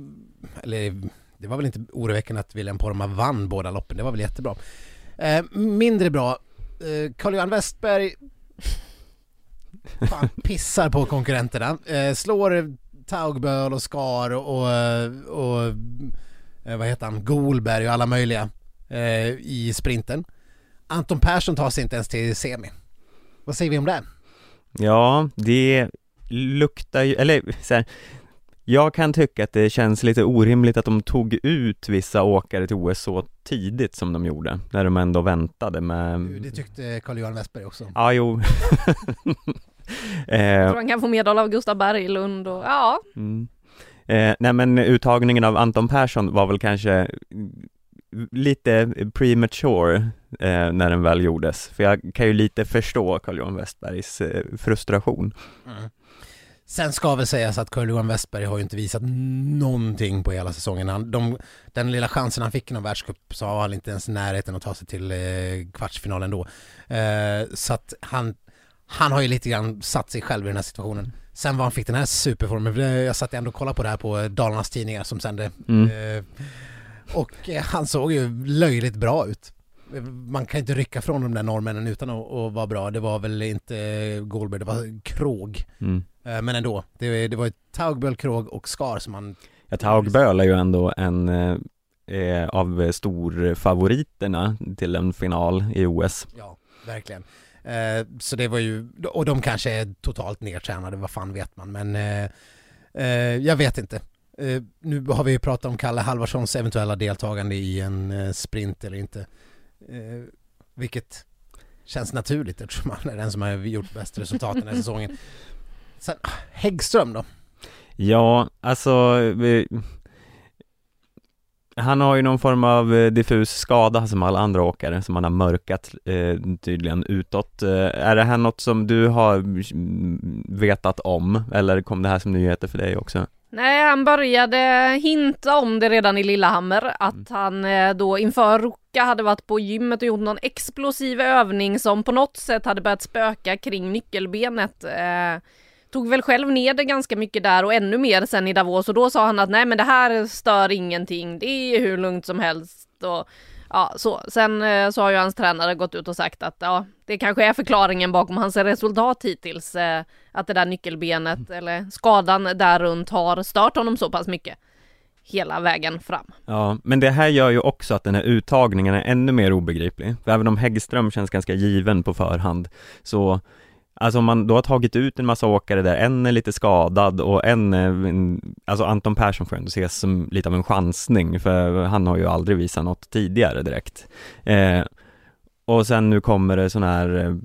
eller det var väl inte oroväckande att William Poromaa vann båda loppen, det var väl jättebra. Eh, mindre bra, eh, Carl-Johan Westberg fan, pissar på konkurrenterna, eh, slår Taugböl och Skar och, och, och eh, vad heter han, Golberg och alla möjliga eh, i sprinten. Anton Persson tar sig inte ens till semi. Vad säger vi om det? Ja, det luktar ju, eller så här, jag kan tycka att det känns lite orimligt att de tog ut vissa åkare till OS så tidigt som de gjorde, när de ändå väntade med... Det tyckte Carl-Johan Westberg också. Ja, jo. Jag eh, tror han kan få medhåll av Gustav Berglund och ja. mm. eh, nej men uttagningen av Anton Persson var väl kanske lite premature eh, när den väl gjordes, för jag kan ju lite förstå Carl-Johan Westbergs eh, frustration. Mm. Sen ska väl sägas att Carl-Johan Westberg har ju inte visat någonting på hela säsongen. Han, de, den lilla chansen han fick i någon världscup så var han inte ens i närheten att ta sig till eh, kvartsfinalen då. Eh, så att han, han har ju lite grann satt sig själv i den här situationen. Sen vad han fick den här superformen, jag satt ändå och kollade på det här på Dalarnas tidningar som sände. Mm. Eh, och eh, han såg ju löjligt bra ut. Man kan inte rycka från de där norrmännen utan att, att vara bra. Det var väl inte Goldberg, det var Krog. Mm. Eh, Men ändå, det, det var ju Taugböl, Krog och Skar som han... Ja, Taugböl är ju ändå en eh, av storfavoriterna till en final i OS. Ja, verkligen. Eh, så det var ju, och de kanske är totalt nedtränade, vad fan vet man, men eh, eh, jag vet inte. Nu har vi ju pratat om Kalle Halvarssons eventuella deltagande i en sprint eller inte. Vilket känns naturligt eftersom han är den som har gjort bäst resultat den här säsongen. Sen, Häggström då? Ja, alltså vi, han har ju någon form av eh, diffus skada som alla andra åkare som han har mörkat eh, tydligen utåt. Eh, är det här något som du har mm, vetat om eller kom det här som nyheter för dig också? Nej, han började hinta om det redan i Lillehammer, att Mm. han eh, då inför Ruka hade varit på gymmet och gjort någon explosiv övning som på något sätt hade börjat spöka kring nyckelbenet. Tog väl själv ner det ganska mycket där och ännu mer sen i Davos och då sa han att nej men det här stör ingenting, det är hur lugnt som helst och ja så. Sen eh, så har ju hans tränare gått ut och sagt att ja, det kanske är förklaringen bakom hans resultat hittills, eh, att det där nyckelbenet eller skadan där runt har stört honom så pass mycket hela vägen fram. Ja, men det här gör ju också att den här uttagningen är ännu mer obegriplig. För även om Häggström känns ganska given på förhand, så Alltså om man då har tagit ut en massa åkare där, en är lite skadad och en, alltså Anton Persson får ändå ses som lite av en chansning för han har ju aldrig visat något tidigare direkt. Eh, och sen nu kommer det sån här eh,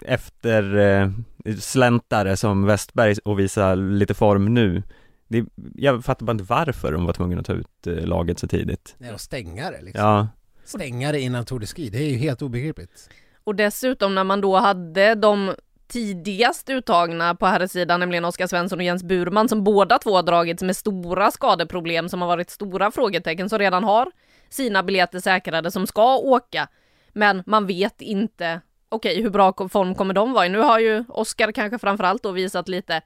efter eh, släntare som Westberg och visar lite form nu. Det, jag fattar bara inte varför de var tvungna att ta ut eh, laget så tidigt. Nej, och stängare liksom. Ja, Stängare innan Tour de Ski, det är ju helt obegripligt. Och dessutom när man då hade de tidigast uttagna på här sidan, nämligen Oskar Svensson och Jens Burman, som båda två har dragits med stora skadeproblem som har varit stora frågetecken, som redan har sina biljetter säkrade, som ska åka. Men man vet inte, okej, okay, hur bra form kommer de vara i? Nu har ju Oskar kanske framförallt då visat lite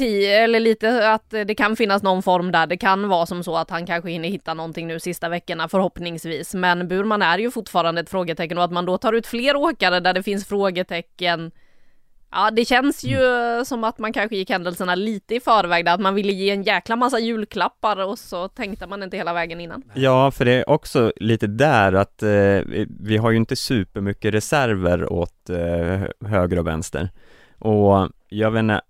eller lite att det kan finnas någon form där. Det kan vara som så att han kanske hinner hitta någonting nu sista veckorna förhoppningsvis. Men Burman är ju fortfarande ett frågetecken och att man då tar ut fler åkare där det finns frågetecken Ja, det känns ju mm. som att man kanske gick händelserna lite i förväg där, att man ville ge en jäkla massa julklappar och så tänkte man inte hela vägen innan. Ja, för det är också lite där att eh, vi har ju inte supermycket reserver åt eh, höger och vänster. Och jag vet inte,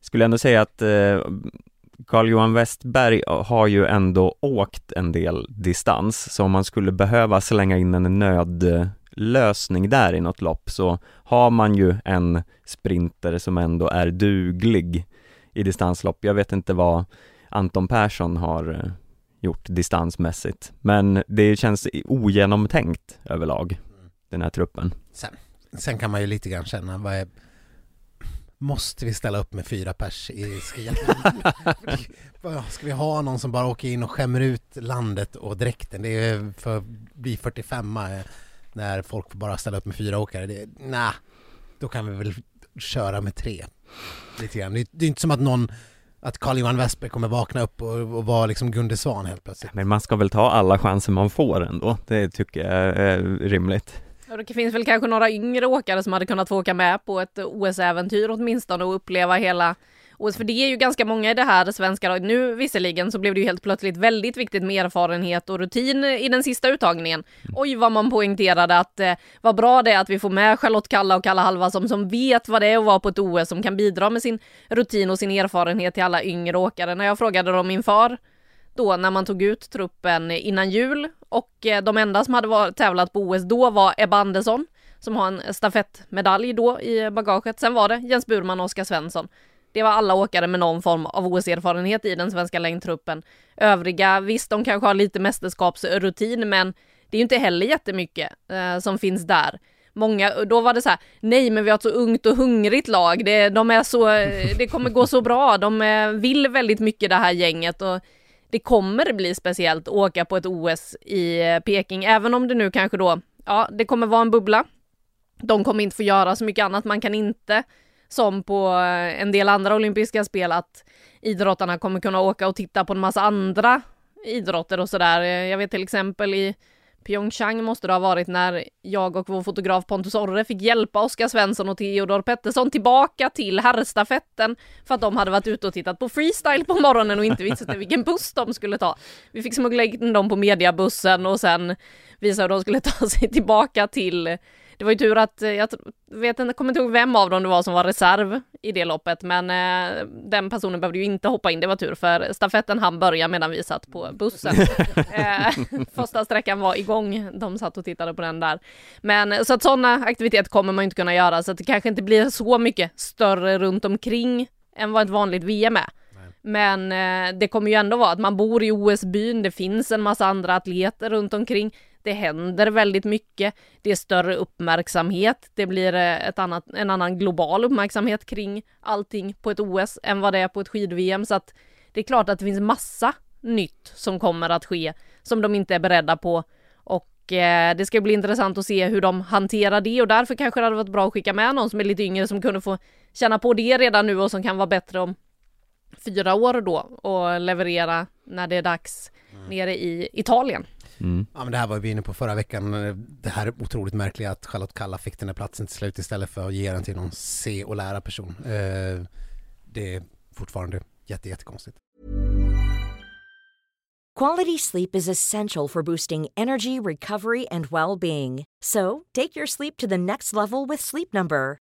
skulle ändå säga att eh, Carl-Johan Westberg har ju ändå åkt en del distans, så om man skulle behöva slänga in en nödlösning där i något lopp så har man ju en sprinter som ändå är duglig i distanslopp. Jag vet inte vad Anton Persson har eh, gjort distansmässigt, men det känns ogenomtänkt överlag, den här truppen. Sen, sen kan man ju lite grann känna, vad är Måste vi ställa upp med fyra pers i skiathlon? Ska vi ha någon som bara åker in och skämmer ut landet och dräkten? Det är för att bli 45 när folk får bara ställa upp med fyra åkare. Det, nah, då kan vi väl köra med tre. Lite grann. Det, det är inte som att någon att Carl-Johan Westberg kommer vakna upp och, och vara liksom Gunde Svan helt plötsligt. Men man ska väl ta alla chanser man får ändå, det tycker jag är rimligt. Det finns väl kanske några yngre åkare som hade kunnat få åka med på ett OS-äventyr åtminstone och uppleva hela För det är ju ganska många i det här svenska laget. Nu visserligen så blev det ju helt plötsligt väldigt viktigt med erfarenhet och rutin i den sista uttagningen. Mm. Oj vad man poängterade att eh, vad bra det är att vi får med Charlotte Kalla och Kalla Halva som, som vet vad det är att vara på ett OS, som kan bidra med sin rutin och sin erfarenhet till alla yngre åkare. När jag frågade dem inför då när man tog ut truppen innan jul och eh, de enda som hade varit, tävlat på OS då var Ebba Andersson som har en stafettmedalj då i bagaget. Sen var det Jens Burman och Oskar Svensson. Det var alla åkare med någon form av OS-erfarenhet i den svenska längdtruppen. Övriga, visst de kanske har lite mästerskapsrutin men det är ju inte heller jättemycket eh, som finns där. Många, då var det så här, nej men vi har ett så ungt och hungrigt lag, det, de är så, eh, det kommer gå så bra, de eh, vill väldigt mycket det här gänget och det kommer bli speciellt att åka på ett OS i eh, Peking, även om det nu kanske då, ja, det kommer vara en bubbla. De kommer inte få göra så mycket annat. Man kan inte, som på eh, en del andra olympiska spel, att idrottarna kommer kunna åka och titta på en massa andra idrotter och sådär. Eh, jag vet till exempel i Pyeongchang måste det ha varit när jag och vår fotograf Pontus Orre fick hjälpa Oskar Svensson och Theodor Pettersson tillbaka till herrstafetten för att de hade varit ute och tittat på freestyle på morgonen och inte visste vilken buss de skulle ta. Vi fick smuggla in dem på mediabussen och sen visa hur de skulle ta sig tillbaka till det var ju tur att, eh, jag vet inte, kommer inte ihåg vem av dem det var som var reserv i det loppet, men eh, den personen behövde ju inte hoppa in, det var tur, för stafetten han börja medan vi satt på bussen. eh, första sträckan var igång, de satt och tittade på den där. Men så att sådana aktiviteter kommer man inte kunna göra, så att det kanske inte blir så mycket större runt omkring än vad ett vanligt VM är. Men eh, det kommer ju ändå vara att man bor i OS-byn, det finns en massa andra atleter runt omkring. Det händer väldigt mycket. Det är större uppmärksamhet. Det blir eh, ett annat, en annan global uppmärksamhet kring allting på ett OS än vad det är på ett skid-VM. Så att det är klart att det finns massa nytt som kommer att ske som de inte är beredda på. Och eh, det ska bli intressant att se hur de hanterar det och därför kanske det hade varit bra att skicka med någon som är lite yngre som kunde få känna på det redan nu och som kan vara bättre om fyra år då och leverera när det är dags mm. nere i Italien. Mm. Ja men det här var vi inne på förra veckan, det här är otroligt märkliga att Charlotte Kalla fick den här platsen till slut istället för att ge den till någon se och lära person. Eh, det är fortfarande jätte, jättekonstigt. Quality sleep is essential for boosting energy, recovery and well-being. So, take your sleep to the next level with Sleep Number.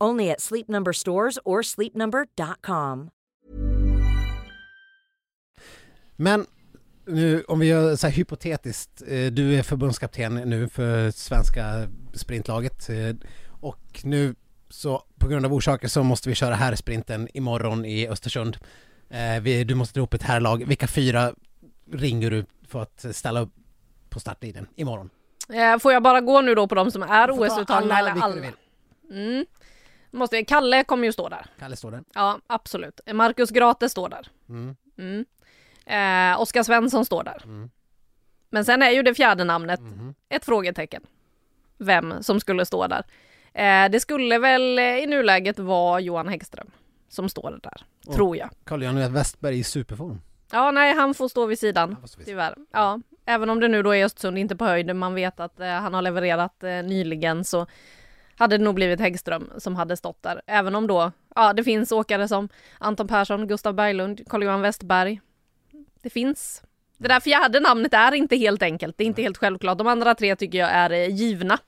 Only at Sleep Number stores or sleepnumber.com. Men nu om vi gör så här hypotetiskt, eh, du är förbundskapten nu för svenska sprintlaget eh, och nu så på grund av orsaker så måste vi köra här sprinten imorgon i Östersund. Eh, du måste dra upp ett herrlag. Vilka fyra ringer du för att ställa upp på startlinjen imorgon? Får jag bara gå nu då på de som är OS-uttagna eller alla? vill. Mm. Måste Kalle kommer ju stå där. Kalle står där. Ja, absolut. Marcus Grate står där. Mm. Mm. Eh, Oskar Svensson står där. Mm. Men sen är ju det fjärde namnet Mhm. ett frågetecken. Vem som skulle stå där. Eh, det skulle väl i nuläget vara Johan Häggström som står där, Och- tror jag. Carl-Johan Westberg i superform. Ja, nej, han får stå vid sidan. Stå vid Tyvärr. Ja, även om det nu då är Östersund, inte på höjden, man vet att eh, han har levererat eh, nyligen så hade det nog blivit Häggström som hade stått där. Även om då, ja det finns åkare som Anton Persson, Gustav Berglund, Carl-Johan Westberg. Det finns. Det där fjärde namnet är inte helt enkelt, det är inte helt självklart. De andra tre tycker jag är eh, givna.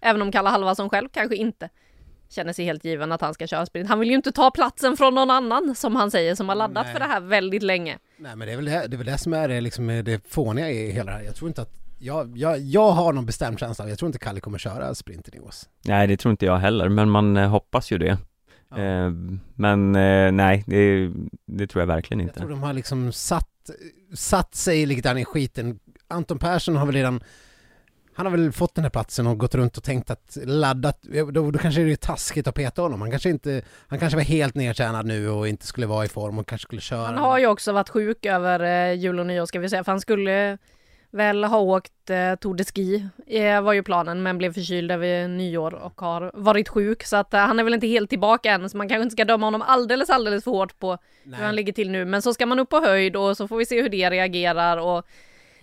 Även om Kalle Halvarsson själv kanske inte känner sig helt given att han ska köra sprint. Han vill ju inte ta platsen från någon annan som han säger som har laddat Nej. för det här väldigt länge. Nej men det är väl det, det, är väl det som är det, liksom, det fåniga i hela det här. Jag tror inte att, jag, jag, jag har någon bestämd känsla av, jag tror inte Kalle kommer köra sprinten i OS. Nej, det tror inte jag heller, men man eh, hoppas ju det. Ja. Eh, men eh, nej, det, det tror jag verkligen Jag inte. tror de har liksom satt, satt sig lite grann i skiten. Anton Persson har väl redan, han har väl fått den här platsen och gått runt och tänkt att laddat, då, då kanske det är taskigt att peta honom. Han kanske inte, han kanske var helt nedtjänad nu och inte skulle vara i form och kanske skulle köra. Han har ju också varit sjuk över eh, jul och nyår ska vi säga, för han skulle väl ha åkt eh, Tour de Ski, eh, var ju planen, men blev förkyld över nyår och har varit sjuk, så att eh, han är väl inte helt tillbaka än, så man kanske inte ska döma honom alldeles, alldeles för hårt på hur han Nej. ligger till nu, men så ska man upp på höjd och så får vi se hur det reagerar och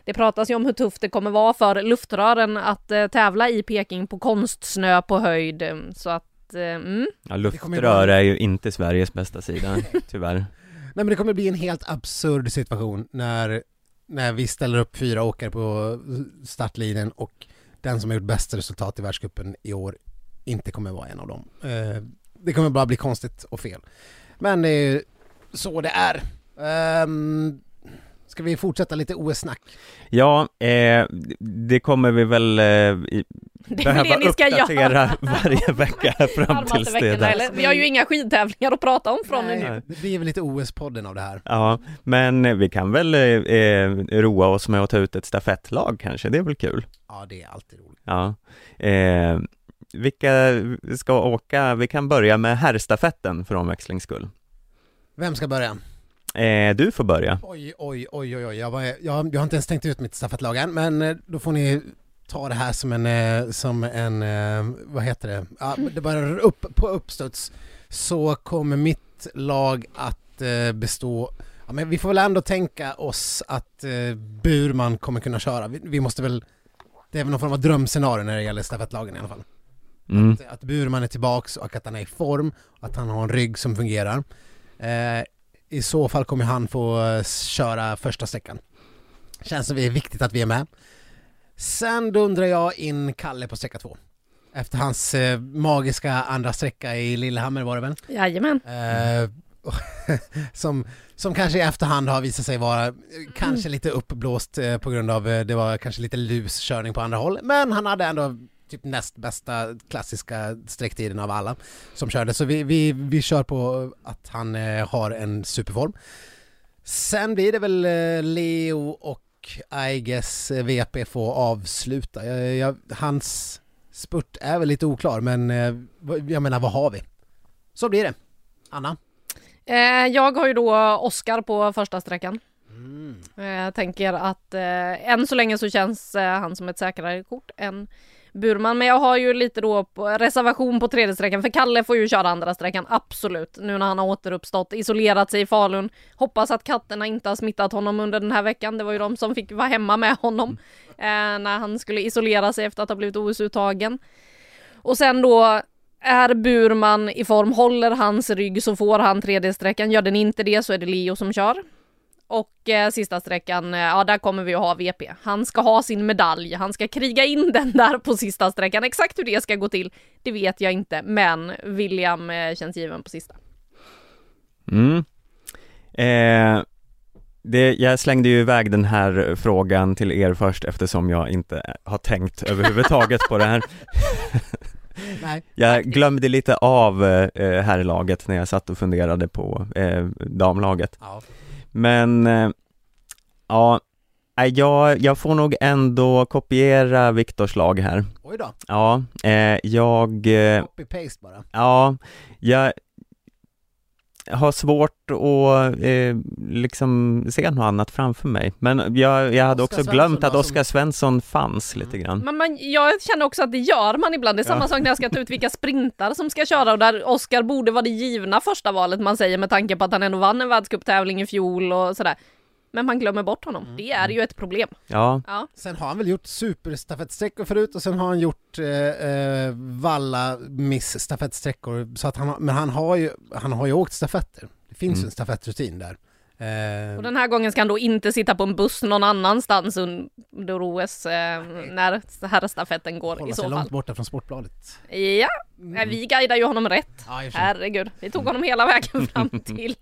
det pratas ju om hur tufft det kommer vara för luftrören att eh, tävla i Peking på konstsnö på höjd, så att eh, mm. Ja, luftrör är ju inte Sveriges bästa sida, tyvärr. Nej men det kommer bli en helt absurd situation när, när vi ställer upp fyra åkare på startlinjen och den som har gjort bäst resultat i världscupen i år inte kommer vara en av dem. Eh, Det kommer bara bli konstigt och fel. Men det är ju så det är. Ehm, Ska vi fortsätta lite OS-snack? Ja, eh, det kommer vi väl eh, i, det är väl behöva det ni ska uppdatera göra. varje vecka fram tills det är dags. Vi har ju inga skidtävlingar att prata om från Nej, nu. Det blir väl lite OS-podden av det här. Ja, men vi kan väl eh, eh, roa oss med att ta ut ett stafettlag kanske, det är väl kul? Ja, det är alltid roligt. Ja. Eh, vilka ska åka? Vi kan börja med herrstafetten för omväxlings skull. Vem ska börja? Eh, du får börja. Oj, oj, oj, oj, oj. Jag, var, jag, jag har inte ens tänkt ut mitt än, men eh, då får ni ta det här som en, eh, som en, eh, vad heter det, ja, det bara upp, på uppstuds så kommer mitt lag att bestå, ja men vi får väl ändå tänka oss att eh, Burman kommer kunna köra. Vi, vi måste väl, det är väl någon form av drömscenario när det gäller stafettlagen i alla fall. Mm. Att, att Burman är tillbaks och att han är i form, att han har en rygg som fungerar. Eh, I så fall kommer han få eh, köra första sträckan. Känns som det är viktigt att vi är med. Sen dundrar jag in Kalle på sträcka två. Efter hans eh, magiska andra sträcka i Lillehammer var det väl? Jajamän. Eh, som, som kanske i efterhand har visat sig vara eh, kanske lite uppblåst eh, på grund av, det var kanske lite lus körning på andra håll, men han hade ändå typ näst bästa klassiska sträcktiden av alla som körde, så vi, vi, vi kör på att han eh, har en superform. Sen blir det väl eh, Leo och Aiges eh, VP får avsluta. Jag, jag, hans spurt är väl lite oklar, men jag menar vad har vi? Så blir det. Anna? Jag har ju då Oscar på första sträckan. Mm. Jag tänker att eh, än så länge så känns eh, han som ett säkrare kort än Burman. Men jag har ju lite då på reservation på tredje sträckan för Kalle får ju köra andra sträckan, absolut. Nu när han har återuppstått, isolerat sig i Falun. Hoppas att katterna inte har smittat honom under den här veckan. Det var ju de som fick vara hemma med honom eh, när han skulle isolera sig efter att ha blivit OS-uttagen. Och sen då är Burman i form, håller hans rygg så får han tredje sträckan. Gör den inte det så är det Leo som kör. Och eh, sista sträckan, eh, ja där kommer vi att ha VP. Han ska ha sin medalj, han ska kriga in den där på sista sträckan. Exakt hur det ska gå till, det vet jag inte, men William eh, känns given på sista. Mm. Eh, det, jag slängde ju iväg den här frågan till er först eftersom jag inte har tänkt överhuvudtaget på det här. Nej. Jag glömde lite av eh, herrlaget när jag satt och funderade på eh, damlaget. Ja. Men eh, ja, jag, jag får nog ändå kopiera Viktors lag här. Oj då. Ja, eh, jag, eh, Copy-paste bara. ja, jag har svårt att eh, liksom se något annat framför mig. Men jag, jag hade Oskar också Svensson glömt att som- Oskar Svensson fanns lite grann. Men man, jag känner också att det gör man ibland. Det är samma Ja. sak när jag ska ta ut vilka sprintar som ska köra och där Oscar borde vara det givna första valet man säger med tanke på att han ändå vann en världscuptävling i fjol och sådär. Men man glömmer bort honom. Mm. Det är ju ett problem. Ja, Ja. Sen har han väl gjort superstafettsträckor förut och sen har han gjort eh, eh, valla miss stafettsträckor. Så att han har, men han har ju, han har ju åkt stafetter. Det finns ju Mm. en stafettrutin där. Eh, Och den här gången ska han då inte sitta på en buss någon annanstans under OS eh, när herrstafetten går hålla i så långt fall. borta från Sportbladet. Ja, Mm. vi guidar ju honom rätt. Ja. Herregud, vi tog honom hela vägen fram till...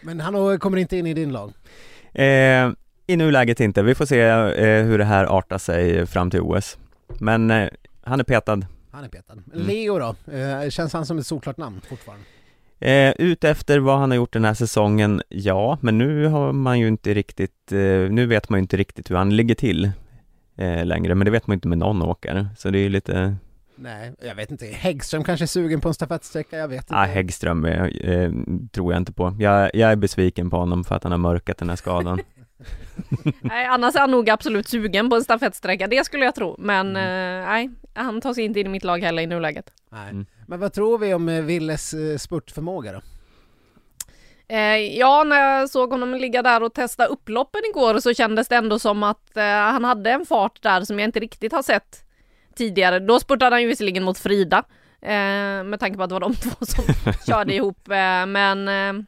Men han kommer inte in i din lag. Eh, i nuläget inte. Vi får se eh, hur det här artar sig fram till OS. Men eh, han är petad. Han är petad. Mm. Leo då? Eh, känns han som ett solklart namn fortfarande? Eh, ut efter vad han har gjort den här säsongen, ja, men nu har man ju inte riktigt, eh, nu vet man ju inte riktigt hur han ligger till eh, längre, men det vet man ju inte med någon åkare, så det är ju lite, Nej, jag vet inte. Häggström kanske är sugen på en stafettsträcka, jag vet inte. ah, Häggström eh, eh, tror jag inte på. Jag, jag är besviken på honom för att han har mörkat den här skadan. Nej, annars är han nog absolut sugen på en stafettsträcka, det skulle jag tro. Men Mm. eh, nej, han tar sig inte in i mitt lag heller i nuläget. Nej. Mm. Men vad tror vi om eh, Willes eh, spurtförmåga då? Eh, ja, när jag såg honom ligga där och testa upploppen igår så kändes det ändå som att eh, han hade en fart där som jag inte riktigt har sett tidigare. Då spurtade han ju visserligen mot Frida, eh, med tanke på att det var de två som körde ihop. Eh, men eh,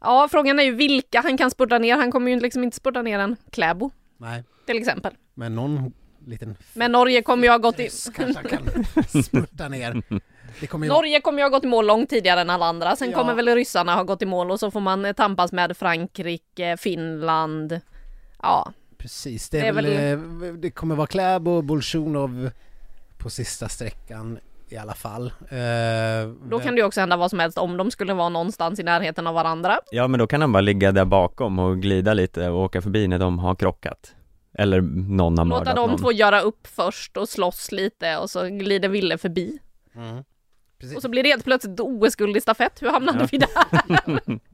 ja, frågan är ju vilka han kan spurta ner. Han kommer ju liksom inte spurta ner en Kläbo Nej, till exempel. men någon liten Men Norge kommer ju ha gått i... kanske kan spurta ner. Kommer ju Norge kommer ju ha gått i mål långt tidigare än alla andra. Sen Ja. kommer väl ryssarna ha gått i mål och så får man eh, tampas med Frankrike, Finland. Ja, Precis, det, Det är väl, eh, det kommer vara Kläbo, Bolsjunov på sista sträckan i alla fall. Eh, då kan det ju också hända vad som helst om de skulle vara någonstans i närheten av varandra. Ja, men då kan han bara ligga där bakom och glida lite och åka förbi när de har krockat. Eller någon har Låta mördat de någon. två göra upp först och slåss lite och så glider Ville förbi. Mm. Precis. Och så blir det helt plötsligt OS-guld i stafett. Hur hamnade Ja. vi där?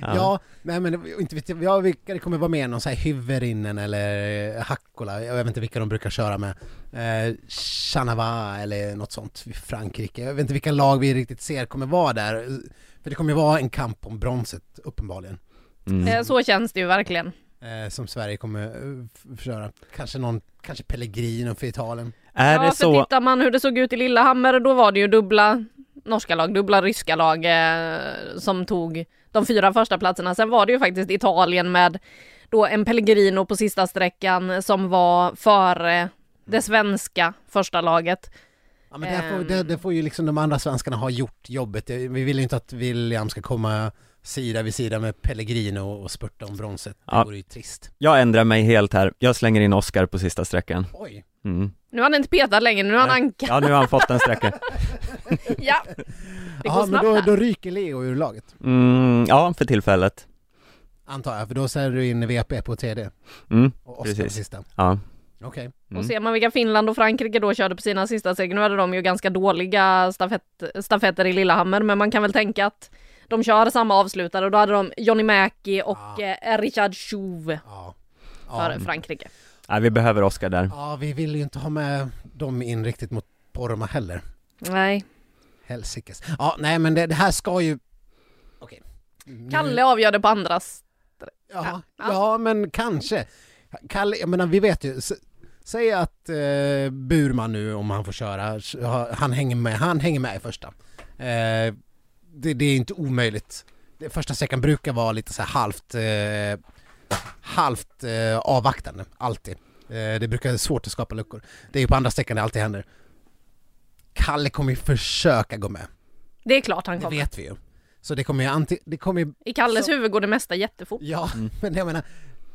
Ja, nej men inte vet jag, ja, vilka det kommer vara med, någon sån här Hyvärinen eller Hakkola, jag vet inte vilka de brukar köra med. Eh, Chanava eller något sånt, Frankrike. Jag vet inte vilka lag vi riktigt ser kommer vara där. För det kommer ju vara en kamp om bronset, uppenbarligen. Mm. Eh, Så känns det ju verkligen. Eh, som Sverige kommer eh, köra. Kanske någon, kanske Pellegrino för Italien. Är ja, det för så, tittar man hur det såg ut i Lillehammer, då var det ju dubbla norska lag, dubbla ryska lag eh, som tog de fyra första platserna. Sen var det ju faktiskt Italien med då en Pellegrino på sista sträckan som var före det svenska första laget. Ja men det, får, det, det får ju liksom de andra svenskarna ha gjort jobbet. Vi vill ju inte att William ska komma sida vid sida med Pellegrino och spurta om bronset. Det Ja. vore ju trist. jag ändrar mig helt här, jag slänger in Oscar på sista sträckan. Oj! Mm. Nu har han inte petat längre, nu har han ankat. Ja, nu har han fått en sträcka. Ja, det går Ja men snabbt då, här. då ryker Leo ur laget. Mm, ja, för tillfället. Antar jag, för då sätter du in VP på TD. Mm, Och Oskar på Precis. sista. ja. Okej. Mm. Och ser man vilka Finland och Frankrike då körde på sina sista steg, nu hade de ju ganska dåliga stafett, stafetter i Lillehammer, men man kan väl tänka att de kör samma avslutare och då hade de Johnny Mäki och Ja. eh, Richard Chouve Ja. för Ja. Frankrike. Nej, vi behöver Oscar där. ja, vi vill ju inte ha med dem in riktigt mot Poromaa heller. Nej, Helsikes. Ja, nej men det, det här ska ju... Okej. Nu- Kalle avgör det på andras. Ja, Ja. ja men kanske. Kalle, jag menar vi vet ju, s- säg att eh, Burman nu om han får köra, s- ha- han hänger med, han hänger med i första. Eh, det, det är inte omöjligt. det, första sträckan brukar vara lite så här halvt, eh, halvt eh, avvaktande, alltid. Eh, det brukar vara svårt att skapa luckor. Det är ju på andra sträckan det alltid händer. Kalle kommer ju försöka gå med, Det är klart han det kommer. vet vi ju. Så det kommer ju anti, det kommer ju, I Kalles Så- huvud går det mesta jättefort. ja, men jag menar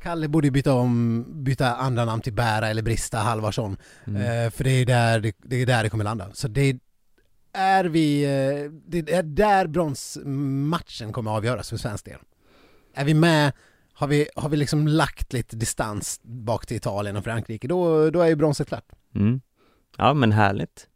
Kalle borde ju byta om, byta andra namn till Bära eller Brista Halvarsson. Mm. Eh, för det är där det, det är där det kommer landa. Så det är vi, eh, det är där bronsmatchen kommer att avgöras för svensk del. Är vi med, har vi, har vi liksom lagt lite distans bak till Italien och Frankrike, då, då är ju bronset klart. Mm. Ja men härligt.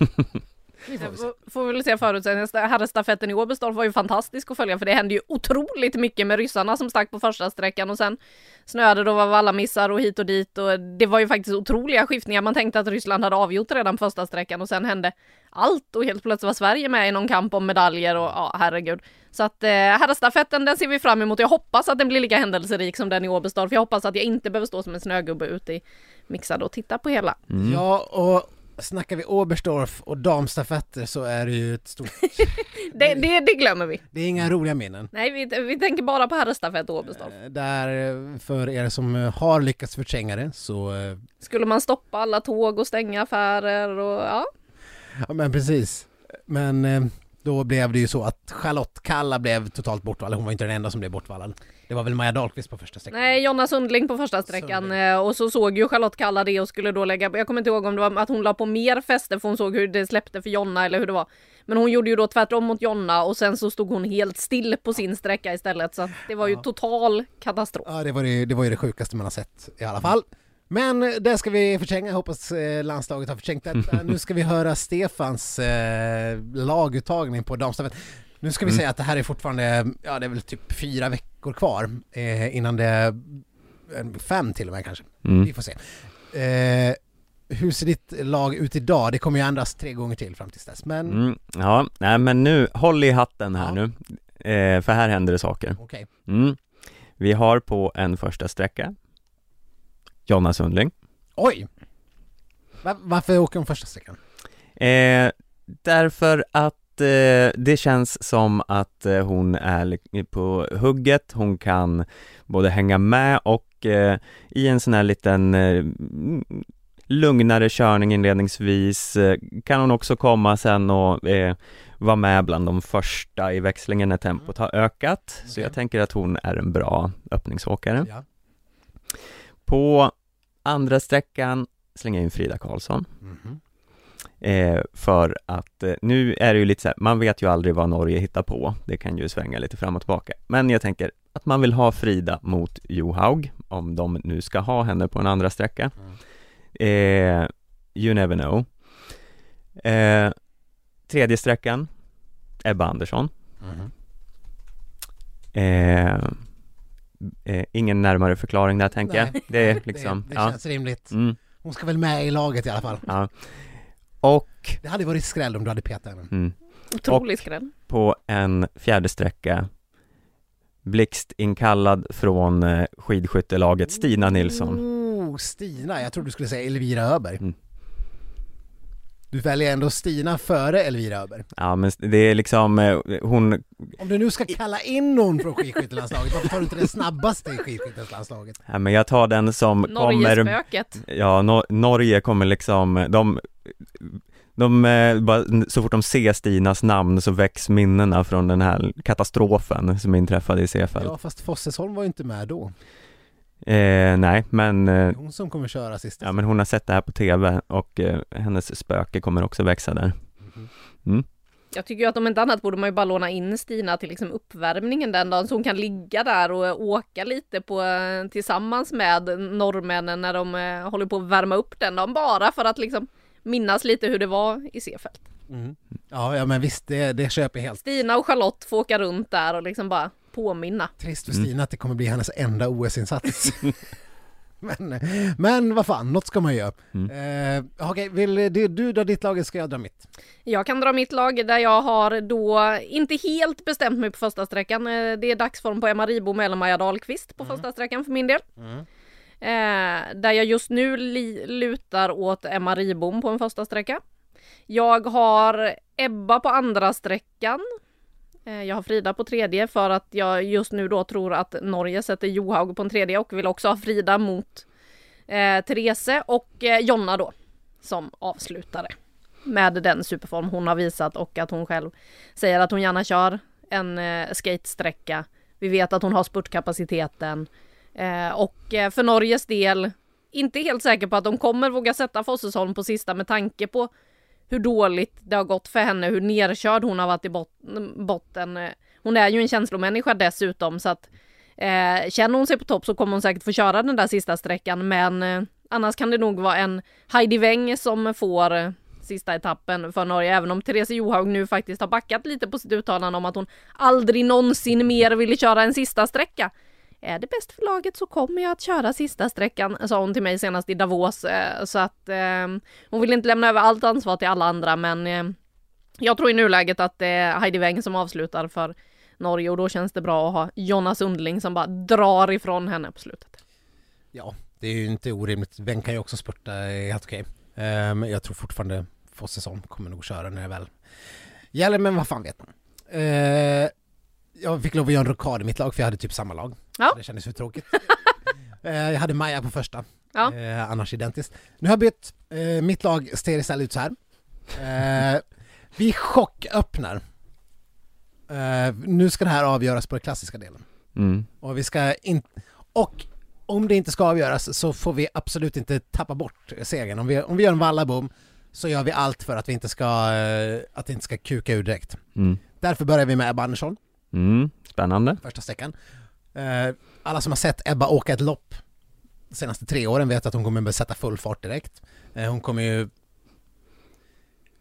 Det får vi väl se förutsättningarna. Herrstafetten i Oberstdorf var ju fantastisk att följa för det hände ju otroligt mycket med ryssarna som stack på första sträckan och sen snöade då var alla missar och hit och dit och det var ju faktiskt otroliga skiftningar. Man tänkte att Ryssland hade avgjort redan första sträckan och sen hände allt och helt plötsligt var Sverige med i någon kamp om medaljer och ja, herregud. Så att eh, herrstafetten den ser vi fram emot. Jag hoppas att den blir lika händelserik som den i Oberstdorf. Jag hoppas att jag inte behöver stå som en snögubbe ute i mixad och titta på hela. Mm. Ja, och snackar vi Oberstdorf och damstafetter så är det ju ett stort, Det, det, det glömmer vi. det är inga roliga minnen. Nej, vi, vi tänker bara på herrstafett och Oberstdorf. Eh, Där, eh, för er som eh, har lyckats förtränga det, så Skulle man stoppa alla tåg och stänga affärer och ja. Ja men precis. Men då blev det ju så att Charlotte Kalla blev totalt bortvallad. Hon var inte den enda som blev bortvallad. Det var väl Maja Dahlqvist på första sträckan. Nej, Jonna Sundling på första sträckan Sundling. eh, och så såg ju Charlotte Kalla det och skulle då lägga, jag kommer inte ihåg om det var att hon la på mer fäste för hon såg hur det släppte för Jonna eller hur det var. Men hon gjorde ju då tvärtom mot Jonna och sen så stod hon helt still på sin sträcka istället så det var ju Ja. total katastrof. Ja det var, det, det var ju det sjukaste man har sett i alla fall. Men eh, det ska vi förtränga, hoppas eh, landslaget har förträngt detta. nu ska vi höra Stefans eh, laguttagning på damstafett. Nu ska vi Mm. säga att det här är fortfarande, ja det är väl typ fyra veckor kvar eh, innan det, fem till och med kanske. Vi Mm. får se. Eh, hur ser ditt lag ut idag? Det kommer ju ändras tre gånger till fram tills dess. Men Mm. Ja, nej men nu, håll i hatten här Ja. nu, eh, för här händer det saker. okej. Mm. Vi har på en första sträcka Jonna Sundling. Oj! Va- varför åker hon första sträckan? Eh, därför att eh, det känns som att eh, hon är på hugget, hon kan både hänga med och eh, i en sån här liten eh, mm, lugnare körning inledningsvis eh, kan hon också komma sen och vara med bland de första i växlingen när tempot har ökat. Så Okej. jag tänker att hon är en bra öppningsåkare. Ja. På andra sträckan slänger jag in Frida Karlsson. Mhm. Eh, för att eh, nu är det ju lite så här, man vet ju aldrig vad Norge hittar på. Det kan ju svänga lite fram och tillbaka. Men jag tänker att man vill ha Frida mot Johaug, om de nu ska ha henne på en andra sträcka. Eh, you never know. Eh, tredje sträckan, Ebba Andersson. Mhm. Eh, ingen närmare förklaring där tänker jag. Nej. Det är liksom, det, det ja. känns rimligt. Mm, Hon ska väl med i laget i alla fall. ja. Och Det hade varit skräll om du hade petat henne. mm, Otrolig skräll. på en fjärde sträcka blixtinkallad från eh, skidskyttelaget Stina Nilsson. Oh, Stina. Jag trodde du skulle säga Elvira Öberg. Mm. Du väljer ändå Stina före Elvira Öberg. Ja men det är liksom, eh, hon, Om du nu ska kalla in någon från skidskyttelandslaget, varför tar du inte den snabbaste i skidskyttelandslaget? ja, men jag tar den som kommer, Norgespöket. ja Nor- Norge kommer liksom, de, de, eh, bara, så fort de ser Stinas namn så väcks minnena från den här katastrofen som inträffade i Seefeld. Ja, fast Fossesholm var ju inte med då. Eh, nej, men, eh, hon som kommer köra sista. ja men hon har sett det här på TV och eh, hennes spöke kommer också växa där. Mhm. Jag tycker ju att om inte annat borde man ju bara låna in Stina till liksom uppvärmningen den dagen så hon kan ligga där och åka lite på, tillsammans med norrmännen när de eh, håller på att värma upp den dagen bara för att liksom minnas lite hur det var i Seefeld. Mm. Ja, ja men visst, det, det köper jag helt. Stina och Charlotte får åka runt där och liksom bara påminna. Trist för Mm. Stina att det kommer bli hennes enda OS-insats. men, men vad fan, något ska man göra. Mm. Eh, Okej, vill du, du dra ditt lag eller ska jag dra mitt? Jag kan dra mitt lag där jag har då inte helt bestämt mig på första sträckan. Eh, Det är dagsform på Emma Ribom eller Maja Dahlqvist på första sträckan för min del. Eh, där jag just nu li- lutar åt Emma Ribom på en första sträcka. Jag har Ebba på andra sträckan. Eh, jag har Frida på tredje för att jag just nu då tror att Norge sätter Johaug på en tredje och vill också ha Frida mot eh, Therese och eh, Jonna då som avslutare med den superform hon har visat och att hon själv säger att hon gärna kör en eh, skatesträcka. Vi vet att hon har spurtkapaciteten eh, och eh, för Norges del inte helt säker på att de kommer våga sätta Fossesholm på sista med tanke på hur dåligt det har gått för henne, hur nerkörd hon har varit i bot botten. Hon är ju en känslomänniska dessutom så att eh, känner hon sig på topp så kommer hon säkert få köra den där sista sträckan men eh, annars kan det nog vara en Heidi Weng som får eh, sista etappen för Norge även om Therese Johaug nu faktiskt har backat lite på sitt uttalande om att hon aldrig någonsin mer ville köra en sista sträcka. Är det bäst för laget så kommer jag att köra sista sträckan, sa hon till mig senast i Davos. Eh, så att eh, hon vill inte lämna över allt ansvar till alla andra men eh, jag tror i nuläget att det är Heidi Weng som avslutar för Norge och då känns det bra att ha Jonna Sundling som bara drar ifrån henne på slutet. Ja, det är ju inte orimligt. Weng kan ju också spurta eh, helt okej. Eh, men jag tror fortfarande Fossesson kommer nog köra när det väl gäller, men vad fan vet man. Eh, Jag fick lov att göra en rockad i mitt lag för jag hade typ samma lag. Ja. Det kändes för tråkigt. Eh, Jag hade Maja på första, Ja. eh, annars identiskt. Nu har jag bytt. Eh, Mitt lag ser istället ut så här. Eh, Vi chocköppnar. Eh, Nu ska det här avgöras på den klassiska delen. Mm. Och vi ska in... Och om det inte ska avgöras så får vi absolut inte tappa bort segern. Om vi, om vi gör en vallabom så gör vi allt för att vi inte ska, eh, att det inte ska kuka ur direkt. Mm. Därför börjar vi med Ebba Andersson, Mm. Spännande. första sträckan. Eh, Alla som har sett Ebba åka ett lopp de senaste tre åren vet att hon kommer att sätta full fart direkt. Eh, Hon kommer ju...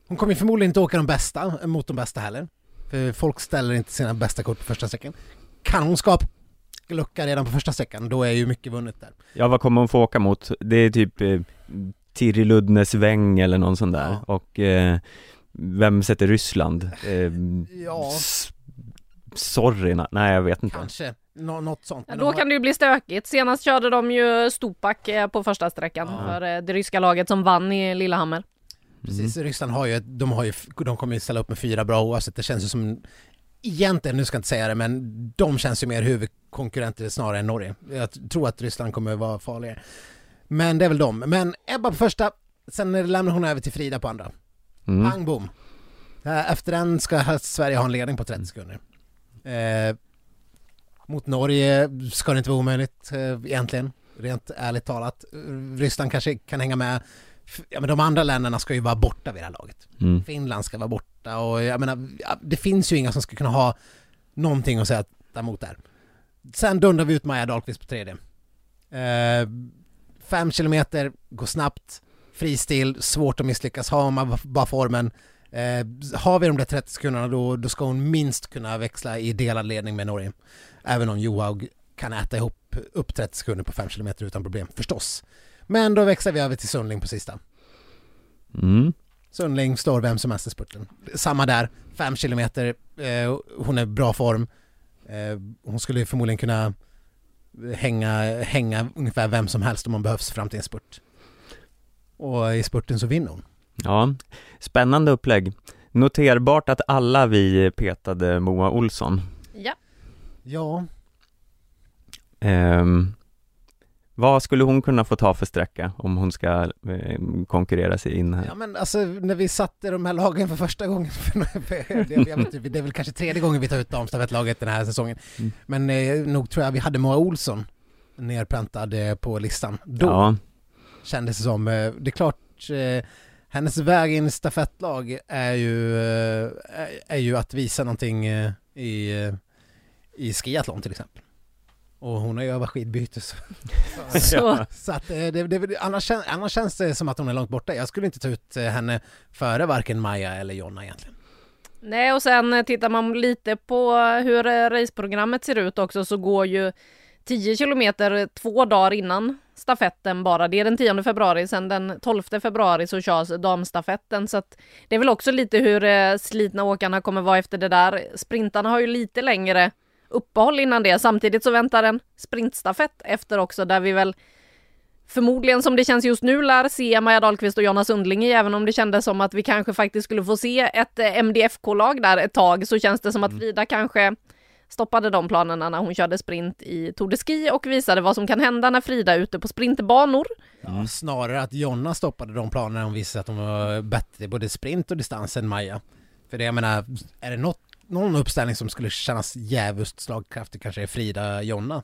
Hon kommer ju förmodligen inte åka de bästa mot de bästa heller. För folk ställer inte sina bästa kort på första sträckan. Kan hon skapa lucka redan på första sträckan, då är ju mycket vunnet där. Ja, vad kommer hon få åka mot? Det är typ eh, Tirri Ludnes Weng eller någon sån där. Ja. Och eh, vem sätter Ryssland? Eh, Ja. Sorry, nej jag vet inte. Kanske, Nå- något sånt. Ja, Men då har- kan det ju bli stökigt. Senast körde de ju Stupak eh, på första sträckan Ja. för eh, det ryska laget som vann i Lillehammer. Precis, Ryssland har ju, de har ju, de kommer ju ställa upp med fyra bra oavsett, det känns ju som Egentligen, nu ska jag inte säga det, men de känns ju mer huvudkonkurrenter snarare än Norge. Jag tror att Ryssland kommer vara farligare. Men det är väl de. Men Ebba på första, sen lämnar hon över till Frida på andra. Mm. Pang bom. Eh, Efter den ska Sverige ha en ledning på 30 sekunder. Eh, mot Norge ska det inte vara omöjligt eh, egentligen, rent ärligt talat. Ryssland kanske kan hänga med. Ja, men de andra länderna ska ju vara borta vid det här laget. Mm. Finland ska vara borta och jag menar, det finns ju inga som ska kunna ha någonting att säga emot där. Sen dundrar vi ut Maja Dahlqvist på tredje. Eh, fem kilometer, går snabbt, fristil, svårt att misslyckas, har man bara formen. Eh, har vi de där 30 sekunderna då, då ska hon minst kunna växla i delad ledning med Norge. Även om Johaug kan äta ihop upp 30 sekunder på 5 kilometer utan problem, förstås. Men då växlar vi över till Sundling på sista. Mm. Sundling står vem som helst i spurten. Samma där, fem kilometer, eh, hon är i bra form. Eh, hon skulle förmodligen kunna hänga, hänga ungefär vem som helst om hon behövs fram till en spurt. Och i spurten så vinner hon. Ja, spännande upplägg. Noterbart att alla vi petade Moa Olsson. Ja, Ehm, vad skulle hon kunna få ta för sträcka om hon ska eh, konkurrera sig in här? ja men alltså när vi satte de här lagen för första gången, för det, jag vet det är väl kanske tredje gången vi tar ut damstafettlaget den här säsongen. Mm. Men eh, nog tror jag vi hade Moa Olsson nerpräntad eh, på listan. Då Ja, kändes det som. Eh, Det är klart, eh, hennes väg in i stafettlag är ju, eh, är- ju att visa någonting i, i skiathlon till exempel. Och hon har ju övat skidbyte så, så så att eh, det, det, annars, annars känns det som att hon är långt borta. Jag skulle inte ta ut eh, henne före varken Maja eller Jonna egentligen. Nej, och sen eh, tittar man lite på hur raceprogrammet ser ut också så går ju 10 kilometer två dagar innan stafetten bara. Det är den 10 februari, sen den 12 februari så körs damstafetten. Så att det är väl också lite hur slitna åkarna kommer vara efter det där. Sprintarna har ju lite längre uppehåll innan det. Samtidigt så väntar en sprintstafett efter också där vi väl förmodligen som det känns just nu lär se Maja Dahlqvist och Jonna Sundling i, även om det kändes som att vi kanske faktiskt skulle få se ett eh, MDFK-lag där ett tag, så känns det som att Frida kanske stoppade de planerna när hon körde sprint i Tour de Ski och visade vad som kan hända när Frida är ute på sprintbanor. Ja, snarare att Jonna stoppade de planerna hon visade att hon var bättre både sprint och distans än Maja. För det jag menar, är det något, någon uppställning som skulle kännas jävligt slagkraftig kanske är Frida Jonna.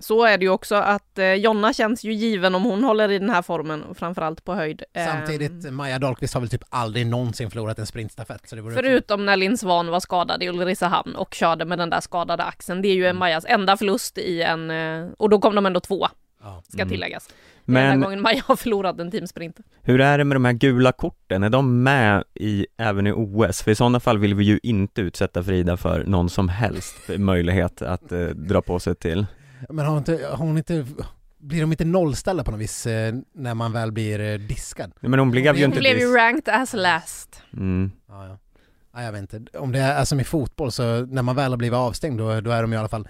Så är det ju också att eh, Jonna känns ju given om hon håller i den här formen, och framförallt på höjd. Samtidigt, Ehm, Maja Dahlqvist har väl typ aldrig någonsin förlorat en sprintstafett. Så det Förutom när Linn Svan var skadad i Ulricehamn och körde med den där skadade axeln. Det är ju Mm. Majas enda förlust i en, eh, och då kom de ändå två, Ja. ska Mm. tilläggas. Är den Men gången Maja har förlorat en teamsprint. hur är det med de här gula korten? Är de med i, även i OS? För i sådana fall vill vi ju inte utsätta Frida för någon som helst möjlighet att eh, dra på sig till. Men har hon inte, har hon inte, blir de inte nollställda på något vis eh, när man väl blir eh, diskad? Men hon blev ju Hon Hon inte blev ju ranked as last. mm. Ja, ja. ja, jag vet inte. Om det är som i fotboll så när man väl har blivit avstängd då, då är de i alla fall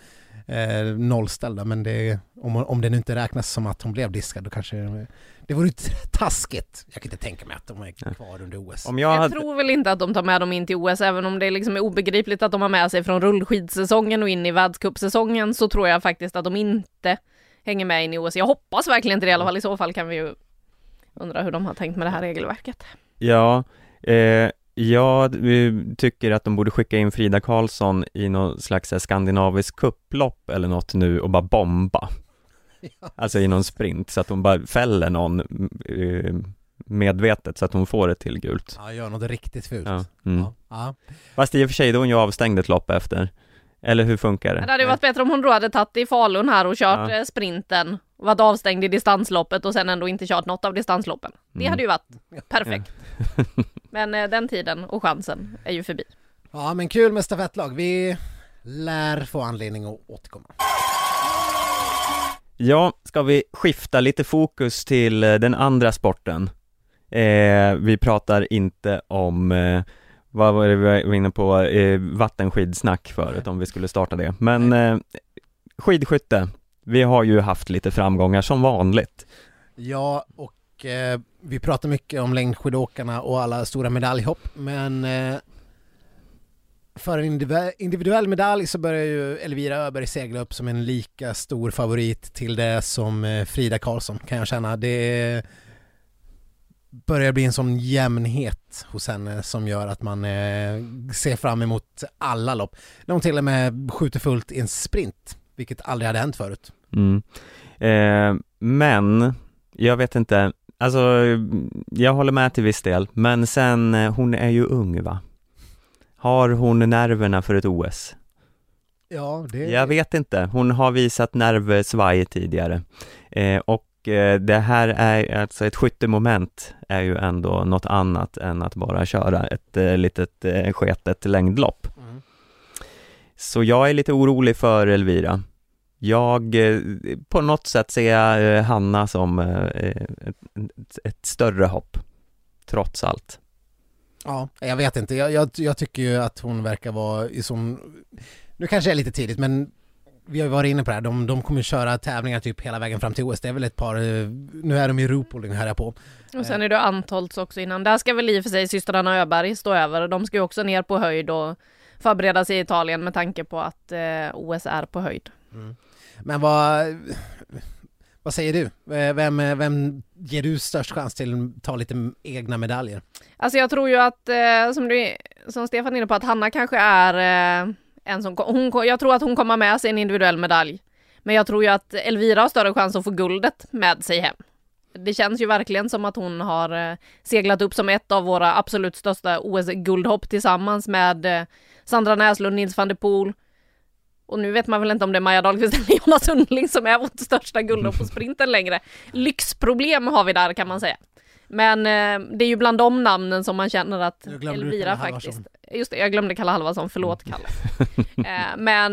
eh, nollställda. Men det, om, om det nu inte räknas som att hon blev diskad då kanske det vore taskigt. Jag kan inte tänka mig att de är kvar under OS. Om jag Jag hade... tror väl inte att de tar med dem in till OS, även om det liksom är obegripligt att de har med sig från rullskidsäsongen och in i världscupsäsongen, så tror jag faktiskt att de inte hänger med in i OS. Jag hoppas verkligen inte det i alla fall, i så fall kan vi ju undra hur de har tänkt med det här regelverket. Ja, eh, jag tycker att de borde skicka in Frida Karlsson i någon slags skandinavisk kupplopp eller något nu och bara bomba. Alltså i någon sprint så att hon bara fäller någon eh, medvetet så att hon får ett till gult. Ja, gör något riktigt fult. Ja. Mm. Ja. Ja. Fast i och för sig, då är hon ju avstängd ett lopp efter. Eller hur funkar Det det? hade varit bättre om hon då hade tagit i Falun här och kört Ja. eh, sprinten, varit avstängd i distansloppet och sen ändå inte kört något av distansloppen. Det Mm. hade ju varit perfekt. Men eh, den tiden och chansen är ju förbi. ja, men kul med stafettlag. Vi lär få anledning att återkomma. Ja, ska vi skifta lite fokus till eh, den andra sporten? Eh, vi pratar inte om, eh, vad var det vi var inne på, eh, vattenskidsnack förut om vi skulle starta det. Men eh, skidskytte, vi har ju haft lite framgångar som vanligt. Ja, och eh, vi pratar mycket om längdskidåkarna och alla stora medaljhopp, men eh, för en individuell medalj så börjar ju Elvira Öberg segla upp som en lika stor favorit till det som eh, Frida Karlsson kan jag känna. Det börjar bli en sån jämnhet hos henne som gör att man eh, ser fram emot alla lopp. När hon till och med skjuter fullt i en sprint, vilket aldrig hade hänt förut. Mm. Eh, men, jag vet inte, alltså jag håller med till viss del, men sen, eh, hon är ju ung va? Har hon nerverna för ett OS? Ja, det... Jag vet inte, hon har visat nervsvaj tidigare eh, och eh, det här är alltså ett skyttemoment är ju ändå något annat än att bara köra ett eh, litet eh, sketet längdlopp. Mm. Så jag är lite orolig för Elvira. Jag, eh, på något sätt ser jag eh, Hanna som eh, ett, ett, större hopp, trots allt. Ja, jag vet inte. Jag, jag, jag tycker ju att hon verkar vara i sån... Nu kanske det är lite tidigt, men vi har ju varit inne på det här. De, de kommer köra tävlingar typ hela vägen fram till OS. Det är väl ett par... Nu är de i Ruhpolding här jag på. Och sen är det Antholts också innan. Där ska väl i och för sig systrarna Öberg stå över. De ska ju också ner på höjd och förbereda sig i Italien med tanke på att eh, OS är på höjd. Men vad... Vad säger du? Eh, vem, vem ger du störst chans till att ta lite egna medaljer? Alltså jag tror ju att, eh, som, du, som Stefan är inne på, att Hanna kanske är eh, en som, hon, jag tror att hon kommer med sig en individuell medalj. Men jag tror ju att Elvira har större chans att få guldet med sig hem. Det känns ju verkligen som att hon har seglat upp som ett av våra absolut största OS-guldhopp tillsammans med Sandra Näslund, Nils van der Poel. Och nu vet man väl inte om det är Maja Dahlqvist eller Jonas Sundling som är vårt största guldhopp på sprinten längre. Lyxproblem har vi där kan man säga. Men eh, det är ju bland de namnen som man känner att Elvira faktiskt... Just det, jag glömde Kalle Halvarsson, förlåt Kalle. eh, men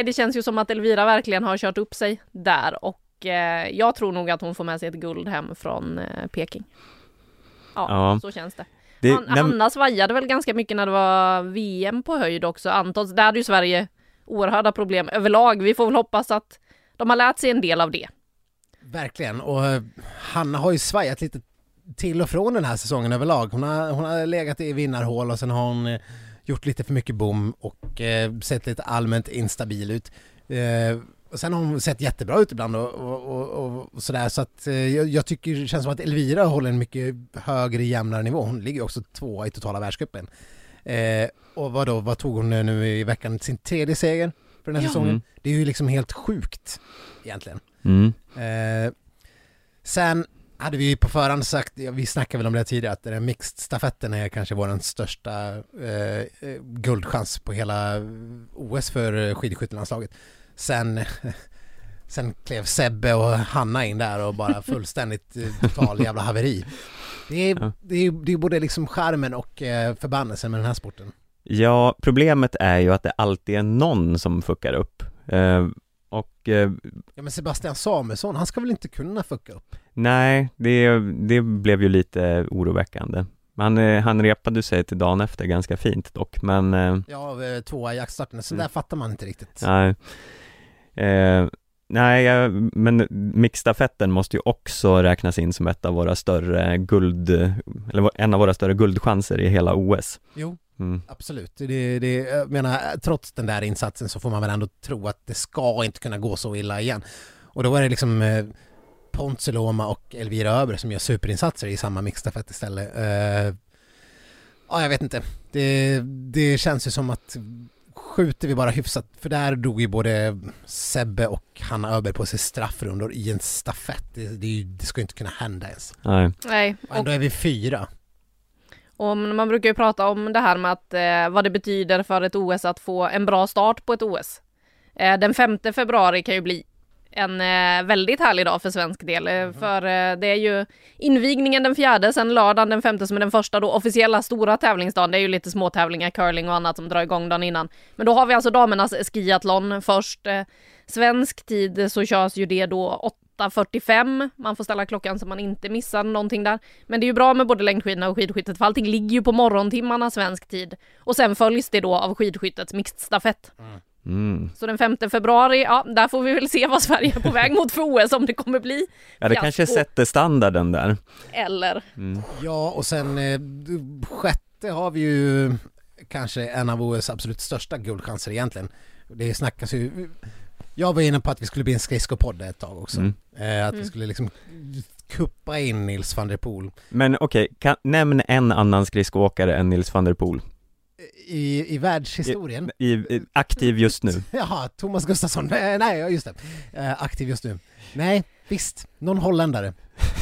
eh, det känns ju som att Elvira verkligen har kört upp sig där och eh, jag tror nog att hon får med sig ett guld hem från eh, Peking. Ja, Ja. så känns det. Det, Han, Anna svajade väl ganska mycket när det var VM på höjd också. Antons, där hade ju Sverige oerhörda problem överlag. Vi får väl hoppas att de har lärt sig en del av det. Verkligen, och eh, Hanna har ju svajat lite till och från den här säsongen överlag. Hon har, hon har legat i vinnarhål och sen har hon eh, gjort lite för mycket bom och eh, sett lite allmänt instabil ut. Eh, och sen har hon sett jättebra ut ibland och, och, och, och sådär så att eh, jag, jag tycker det känns som att Elvira håller en mycket högre, jämnare nivå. Hon ligger också tvåa i totala världscupen. Eh, och vad då, vad tog hon nu i veckan? Sin tredje seger för den här Ja. säsongen. Mm. Det är ju liksom helt sjukt egentligen. Mm. Eh, sen hade vi ju på förhand sagt, vi snackade väl om det tidigare, att den här mixed-stafetten är kanske vår största eh, eh, guldchans på hela OS för skidskyttelandslaget. Sen, sen klev Sebbe och Hanna in där och bara fullständigt eh, total jävla haveri. Det är, Ja. det är, det är både liksom charmen och eh, förbannelsen med den här sporten. Ja, problemet är ju att det alltid är någon som fuckar upp. Eh, och eh, Ja men Sebastian Samuelsson, han ska väl inte kunna fucka upp? nej, det, det blev ju lite oroväckande. Han, eh, han repade sig till dagen efter ganska fint dock, men eh, Ja, eh, tvåa i jaktstarten, så Mm. där fattar man inte riktigt. nej. Nej, men mixstafetten måste ju också räknas in som ett av våra större guld, eller en av våra större guldchanser i hela OS. Jo, Mm. absolut. Det, det, jag menar, trots den där insatsen så får man väl ändå tro att det ska inte kunna gå så illa igen. Och då är det liksom eh, Pontus Loma och Elvira Öber som gör superinsatser i samma mixstafett istället. Eh, ja, jag vet inte. Det, det känns ju som att skjuter vi bara hyfsat, för där dog ju både Sebbe och Hanna Öberg på sig straffrundor i en stafett. Det, det, det ska ju inte kunna hända ens. Nej. Nej, Och ändå är vi fyra. Och man brukar ju prata om det här med att eh, vad det betyder för ett OS att få en bra start på ett OS. Eh, den 5 februari kan ju bli en eh, väldigt härlig dag för svensk del. Mm. För eh, det är ju invigningen den fjärde, sen lördagen den femte som är den första då officiella stora tävlingsdagen. Det är ju lite små tävlingar, curling och annat som drar igång dagen innan. Men då har vi alltså damernas skiathlon först. Eh, svensk tid så körs ju det då 8.45. Man får ställa klockan så man inte missar någonting där. Men det är ju bra med både längdskidorna och skidskyttet för allting ligger ju på morgontimmarna svensk tid. Och sen följs det då av skidskyttets mixed stafett. Mm. Mm. Så den 5 februari, ja, där får vi väl se vad Sverige är på väg mot för OS, om det kommer bli Ja, det Fiasko. kanske sätter standarden där. eller. Mm. Ja, och sen eh, sjätte har vi ju kanske en av OS absolut största guldchanser egentligen. Det snackas ju... Jag var inne på att vi skulle bli en skridskopodd ett tag också. Mm. Eh, att vi Mm. skulle liksom kuppa in Nils van der Poel. Men okej, kan, nämn en annan skridskoåkare än Nils van der Poel. I, i världshistorien. I, i, aktiv just nu. Jaha, Thomas Gustafsson. Eh, nej, ja, just det. Eh, aktiv just nu. Nej, visst. Någon holländare.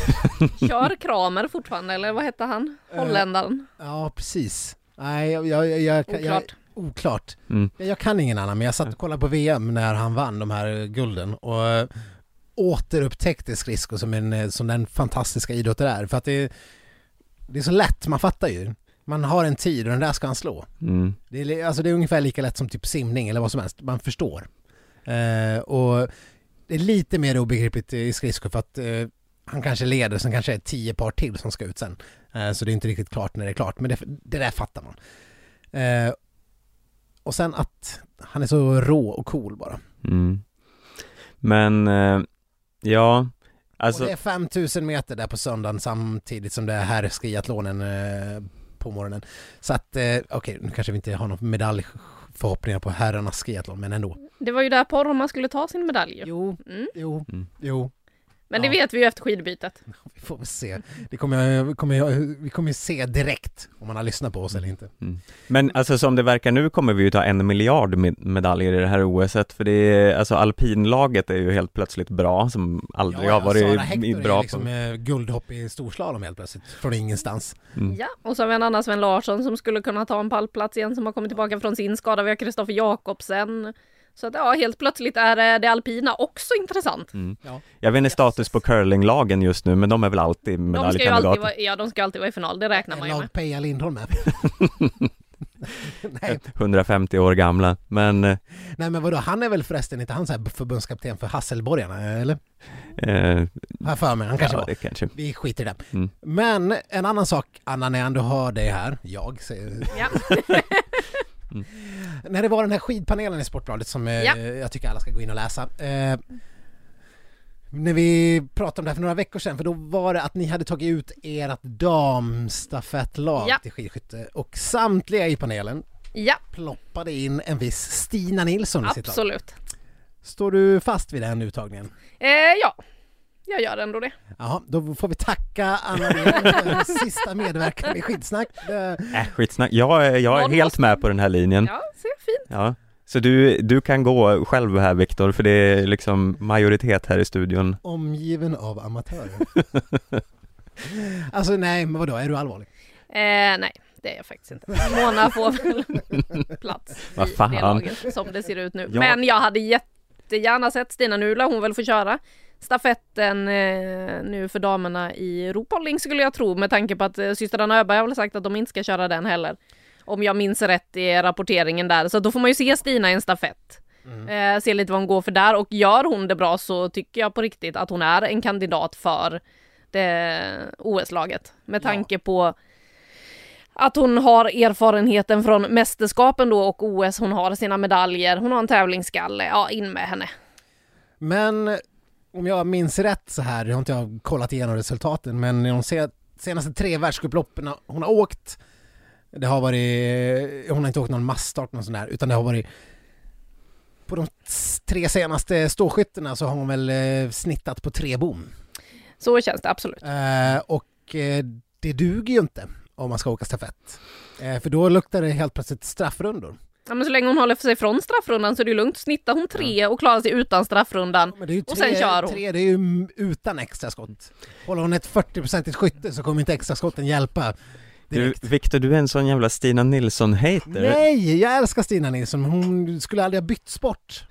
Kör Kramer fortfarande, eller vad hette han? Eh, Holländaren. Ja, precis. Nej, jag... jag, jag, jag, jag Oklart. oklart. Mm. Jag jag kan ingen annan, men jag satt och kollade på VM när han vann de här gulden och återupptäckte skridskor som, en, som den fantastiska idrott det är. För att det, det är så lätt, man fattar ju. Man har en tid och den där ska han slå. Mm. Det är, alltså det är ungefär lika lätt som typ simning eller vad som helst, man förstår. Eh, och det är lite mer obegripligt i skridskor för att eh, han kanske leder, sen kanske det är tio par till som ska ut sen. Eh, så det är inte riktigt klart när det är klart, men det, det där fattar man. Eh, och sen att han är så rå och cool bara. Mm. Men, eh, ja, alltså, och det är 5000 meter där på söndagen samtidigt som det är här skiathlonen eh, på morgonen. Så att, eh, okej, nu kanske vi inte har någon medaljförhoppningar på herrarnas skiathlon, men ändå. Det var ju där Poromaa skulle ta sin medalj. Jo, Mm. jo, Mm. jo. Men det Ja. vet vi ju efter skidbytet. Vi får väl se. Det kommer, jag- vi, kommer, jag- vi kommer ju se direkt om man har lyssnat på oss eller inte. men alltså som det verkar nu kommer vi ju ta en miljard med medaljer i det här OSet, för det är, alltså alpinlaget är ju helt plötsligt bra, som aldrig har varit Sara i- Hector i- är bra liksom på. eh, guldhopp i storslalom helt plötsligt, från ingenstans. Mm. Ja, och så har vi en annan Sven Larsson som skulle kunna ta en pallplats igen som har kommit tillbaka från sin skada. Vi har Kristoffer Jakobsen. Så att ja, helt plötsligt är det alpina också intressant. Mm. Ja. Jag vet inte status på curlinglagen just nu, men de är väl alltid De ska ju alltid medaljkandidater. vara, ja, de ska alltid vara i final, det räknar man ju med. Lag Peja Lindholm med. nej, 150 år gamla, men eh, nej men vadå, han är väl förresten inte han så här förbundskapten för Hasselborgarna, eller? eh, jag för mig, han kanske ja, var. det kanske. Vi skiter i det. Mm. Men en annan sak, Anna, när jag ändå har dig här, jag säger Ja. När det var den här skidpanelen i Sportbladet som eh, Ja. jag tycker alla ska gå in och läsa. Eh, när vi pratade om det här för några veckor sedan, för då var det att ni hade tagit ut ert damstafettlag Ja. till skidskytte och samtliga i panelen Ja, ploppade in en viss Stina Nilsson i sitt lag. absolut. Står du fast vid den uttagningen? Eh, ja, jag gör ändå det. Jaha, då får vi tacka Anna för sista medverkan i Skidsnack. Det- Äh, skitsnack. Jag, är- jag är helt med på den här linjen. Ja, ser fint. Ja. Så du, du kan gå själv här Viktor, för det är liksom majoritet här i studion. Omgiven av amatörer. alltså nej, men vadå, är du allvarlig? Eh, nej, det är jag faktiskt inte. Mona får väl plats Vad i det laget som det ser ut nu. Ja. Men jag hade jättegärna sett Stina Nula, hon väl få köra stafetten eh, nu för damerna i Ropolling skulle jag tro med tanke på att eh, systrarna Öberg har väl sagt att de inte ska köra den heller. Om jag minns rätt i rapporteringen där, så då får man ju se Stina i en stafett. Eh, se lite vad hon går för där och gör hon det bra så tycker jag på riktigt att hon är en kandidat för det OS-laget. Med Ja. tanke på att hon har erfarenheten från mästerskapen då och OS, hon har sina medaljer, hon har en tävlingsskalle, ja in med henne. Men om jag minns rätt så här, jag har inte jag kollat igenom resultaten, men de se- senaste tre världscuploppen hon har åkt, det har varit, hon har inte åkt någon massstart någon sån där, utan det har varit på de tre senaste ståskytterna så har hon väl eh, snittat på tre bom. Så känns det absolut. Eh, och eh, det duger ju inte om man ska åka stafett. Eh, för då luktar det helt plötsligt straffrundor. Ja, men så länge hon håller sig från straffrundan så är det ju lugnt. Snittar hon tre och klarar sig utan straffrundan, är ju Och sen kör hon. tre, det är ju utan extra skott. Håller hon ett 40-procentigt skytte så kommer inte extra skotten hjälpa Du, direkt. Viktor, du är en sån jävla Stina Nilsson-hater. Nej, jag älskar Stina Nilsson. Hon skulle aldrig ha bytt sport.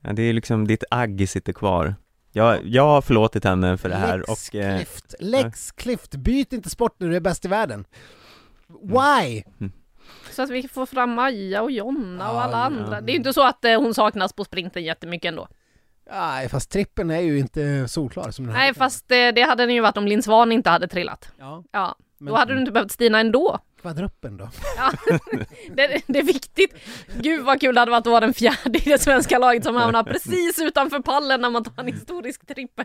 Ja, det är liksom, ditt agg sitter kvar. Jag, jag har förlåtit henne för det här Lex och... Eh, Clift, Lex Clift, byt inte sport när du är bäst i världen. Mm. Why? så att vi får fram Maja och Jonna och Ja, alla ja. andra. Det är ju inte så att eh, hon saknas på sprinten jättemycket ändå. Nej, fast trippen är ju inte solklar som den här. Nej, fast eh, det hade den ju varit om Linn Svan inte hade trillat. Ja, Ja, men då hade du inte behövt Stina ändå. kvadruppen då? Ja, det, det är viktigt. Gud vad kul det hade varit att vara den fjärde i det svenska laget som hamnar precis utanför pallen när man tar en historisk trippel.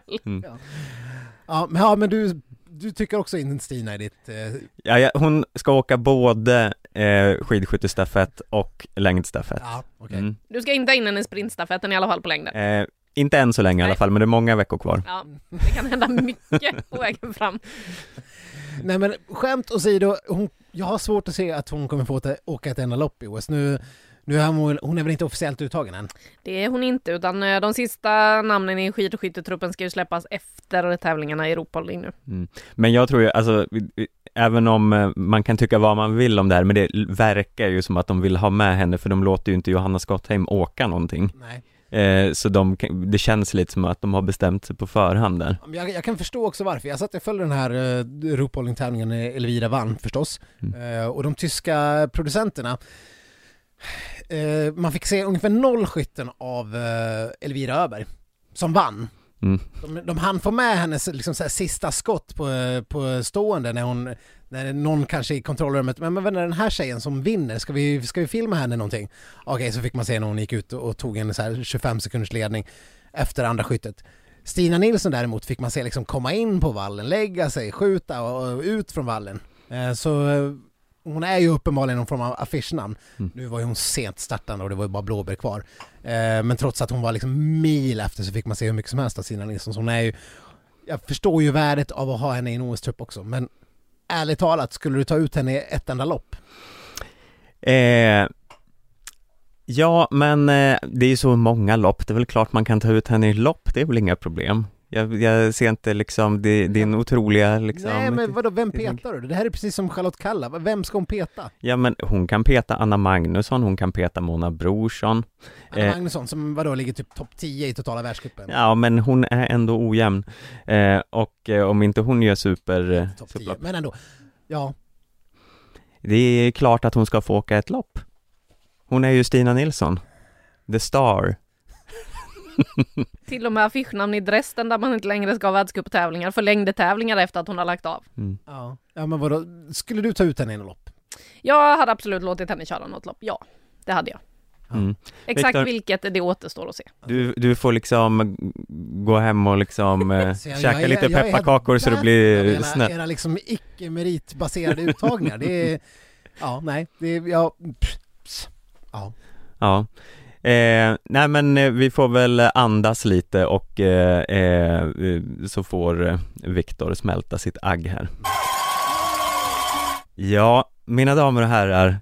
Ja, men, ja, men du, du tycker också in Stina i ditt... Eh, ja, ja, hon ska åka både eh, skidskyttestafett och längdstafett. ja, okej. Mm. Du ska inte ha in henne i sprintstafetten i alla fall på längden. Eh, inte än så länge i alla Nej. fall, men det är många veckor kvar. Ja, det kan hända mycket på vägen fram. Nej men skämt åsido, hon, jag har svårt att se att hon kommer få åka ett enda lopp i OS. Nu, nu är hon, hon är väl inte officiellt uttagen än? Det är hon inte, utan eh, de sista namnen i skidskyttetruppen ska ju släppas efter tävlingarna i Europa nu. Mm. Men jag tror ju, alltså, även om eh, man kan tycka vad man vill om det här, men det verkar ju som att de vill ha med henne, för de låter ju inte Johanna Skottheim åka någonting. Nej. Eh, så de, det känns lite som att de har bestämt sig på förhand där. Jag, jag kan förstå också varför. Jag satt och följde den här uh, Ropolling-tävlingen när Elvira vann förstås. Mm. Eh, och de tyska producenterna, eh, man fick se ungefär noll skytten av eh, Elvira Öberg, som vann. Mm. De, de hann få med hennes liksom, så här, sista skott på, eh, på stående när hon, när någon kanske i kontrollrummet, men, men är den här tjejen som vinner, ska vi, ska vi filma henne någonting? Okej, så fick man se när hon gick ut och, och tog en så här 25 sekunders ledning efter andra skyttet. Stina Nilsson däremot fick man se liksom komma in på vallen, lägga sig, skjuta och, och ut från vallen. Eh, så hon är ju uppenbarligen någon form av affischnamn. Mm. Nu var ju hon sent startande och det var ju bara blåbär kvar. Eh, men trots att hon var liksom mil efter så fick man se hur mycket som helst av Stina Nilsson. Så hon är ju, jag förstår ju värdet av att ha henne i en OS-trupp också, men ärligt talat, skulle du ta ut henne i ett enda lopp? Eh, ja, men eh, det är ju så många lopp, det är väl klart man kan ta ut henne i lopp, det är väl inga problem. Jag, jag ser inte liksom det, din otroliga liksom... Nej men vadå, vem petar du? Det här är precis som Charlotte Kalla, vem ska hon peta? Ja men hon kan peta Anna Magnusson, hon kan peta Mona Brorsson. Anna Eh. Magnusson som vadå, ligger typ topp 10 i totala världscupen? Ja men hon är ändå ojämn. Eh, och eh, om inte hon gör super... eh, Topp 10, superlopp, men ändå. Ja, det är klart att hon ska få åka ett lopp. Hon är ju Stina Nilsson. The Star. Till och med affischnamn i Dresden där man inte längre ska ha världscuptävlingar, förlängde tävlingar efter att hon har lagt av. Mm. ja. ja men vadå, skulle du ta ut henne i något lopp? Jag hade absolut låtit henne köra något lopp, ja. Det hade jag. Mm. Exakt Victor- vilket det återstår att se. Du, du får liksom gå hem och liksom eh, käka lite pepparkakor så back blir av era, liksom icke-meritbaserade uttagningar, det är... Ja, nej, det är... Ja, pss, ja. Ja. Eh, nej men eh, vi får väl andas lite och eh, eh, så får eh, Viktor smälta sitt agg här. Ja, mina damer och herrar,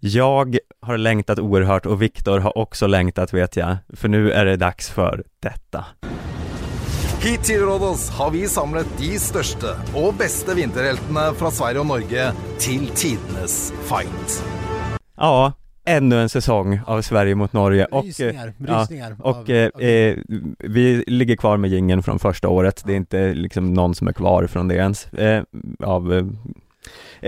jag har längtat oerhört och Viktor har också längtat vet jag, för nu är det dags för detta. Hit til Rådås har vi samlet de største og beste vinterheltene fra Sverige og Norge til tidenes fight. Ja, ännu en säsong av Sverige mot Norge och eh, Rysningar, ja, rysningar. av- Och eh, eh, vi ligger kvar med gingen från första året, det är inte liksom någon som är kvar från det ens, eh, av eh,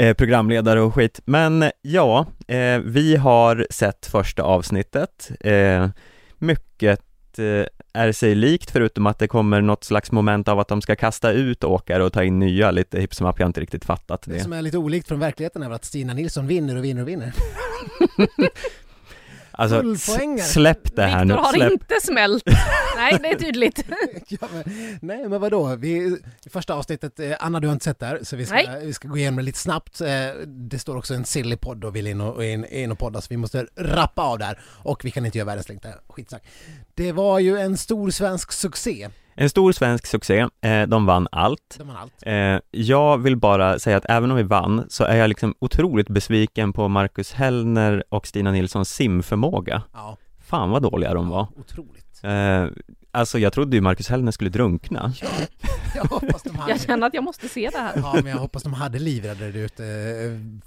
eh, programledare och skit. Men eh, ja, eh, vi har sett första avsnittet, eh, mycket eh, är sig likt förutom att det kommer något slags moment av att de ska kasta ut åkare och ta in nya, lite hipp som happ, jag har inte riktigt fattat Det det. som är lite olikt från verkligheten är att Stina Nilsson vinner och vinner och vinner. Alltså, släpp det här nu, Viktor har släpp. inte smält. Nej, det är tydligt. ja, men, nej men vadå, vi, första avsnittet, eh, Anna du har inte sett det här så vi ska, Nej. vi ska gå igenom det lite snabbt. Eh, Det står också en silly podd och vill in och, in, in och podda så vi måste rappa av där och vi kan inte göra världens längsta skitsnack. Det var ju en stor svensk succé, En stor svensk succé, eh, de vann allt. de har allt. Eh, jag vill bara säga att även om vi vann så är jag liksom otroligt besviken på Marcus Hellner och Stina Nilssons simförmåga. Ja, Fan vad dåliga de var. otroligt. Eh, alltså jag trodde ju Marcus Hellner skulle drunkna. Jag hoppas de hade... Jag känner att jag måste se det här. Ja, men jag hoppas de hade livräddare ute,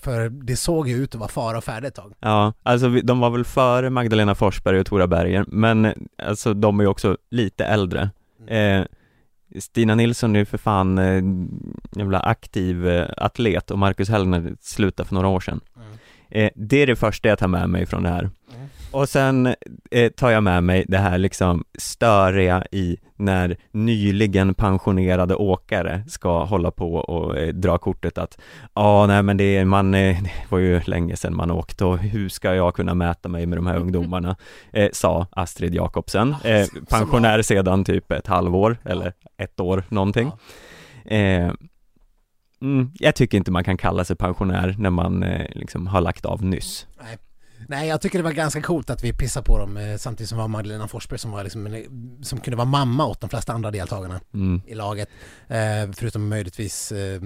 för det såg ju ut att vara fara och färdig ett tag. Ja, alltså de var väl före Magdalena Forsberg och Tora Berger, men alltså de är ju också lite äldre. Eh, Stina Nilsson är ju för fan eh, jävla aktiv eh, atlet och Marcus Hellner slutade för några år sedan. Mm. Eh, det är det första jag tar med mig från det här. Mm. Och sen eh, tar jag med mig det här liksom störiga i när nyligen pensionerade åkare ska hålla på och eh, dra kortet att ja, nej men det, man, eh, det var ju länge sedan man åkte och hur ska jag kunna mäta mig med de här ungdomarna? Eh, sa Astrid Jakobsen, Ja, eh, pensionär sedan typ ett halvår eller ett år någonting. Eh, mm, jag tycker inte man kan kalla sig pensionär när man eh, liksom har lagt av nyss. Nej. Nej, jag tycker det var ganska coolt att vi pissade på dem eh, samtidigt som var Magdalena Forsberg som var liksom, som kunde vara mamma åt de flesta andra deltagarna Mm. i laget. Eh, förutom möjligtvis eh,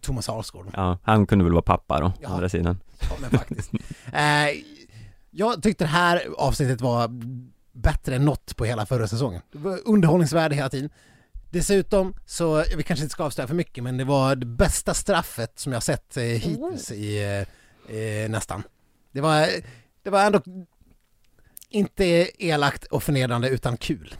Thomas Alsgaard. Ja, han kunde väl vara pappa då, Ja. å andra sidan. Ja, men faktiskt. eh, jag tyckte det här avsnittet var bättre än något på hela förra säsongen. Det var underhållningsvärde hela tiden. Dessutom så, vi kanske inte ska avslöja för mycket, men det var det bästa straffet som jag sett eh, hittills i eh, eh, nästan. Det var, det var ändå inte elakt och förnedrande utan kul.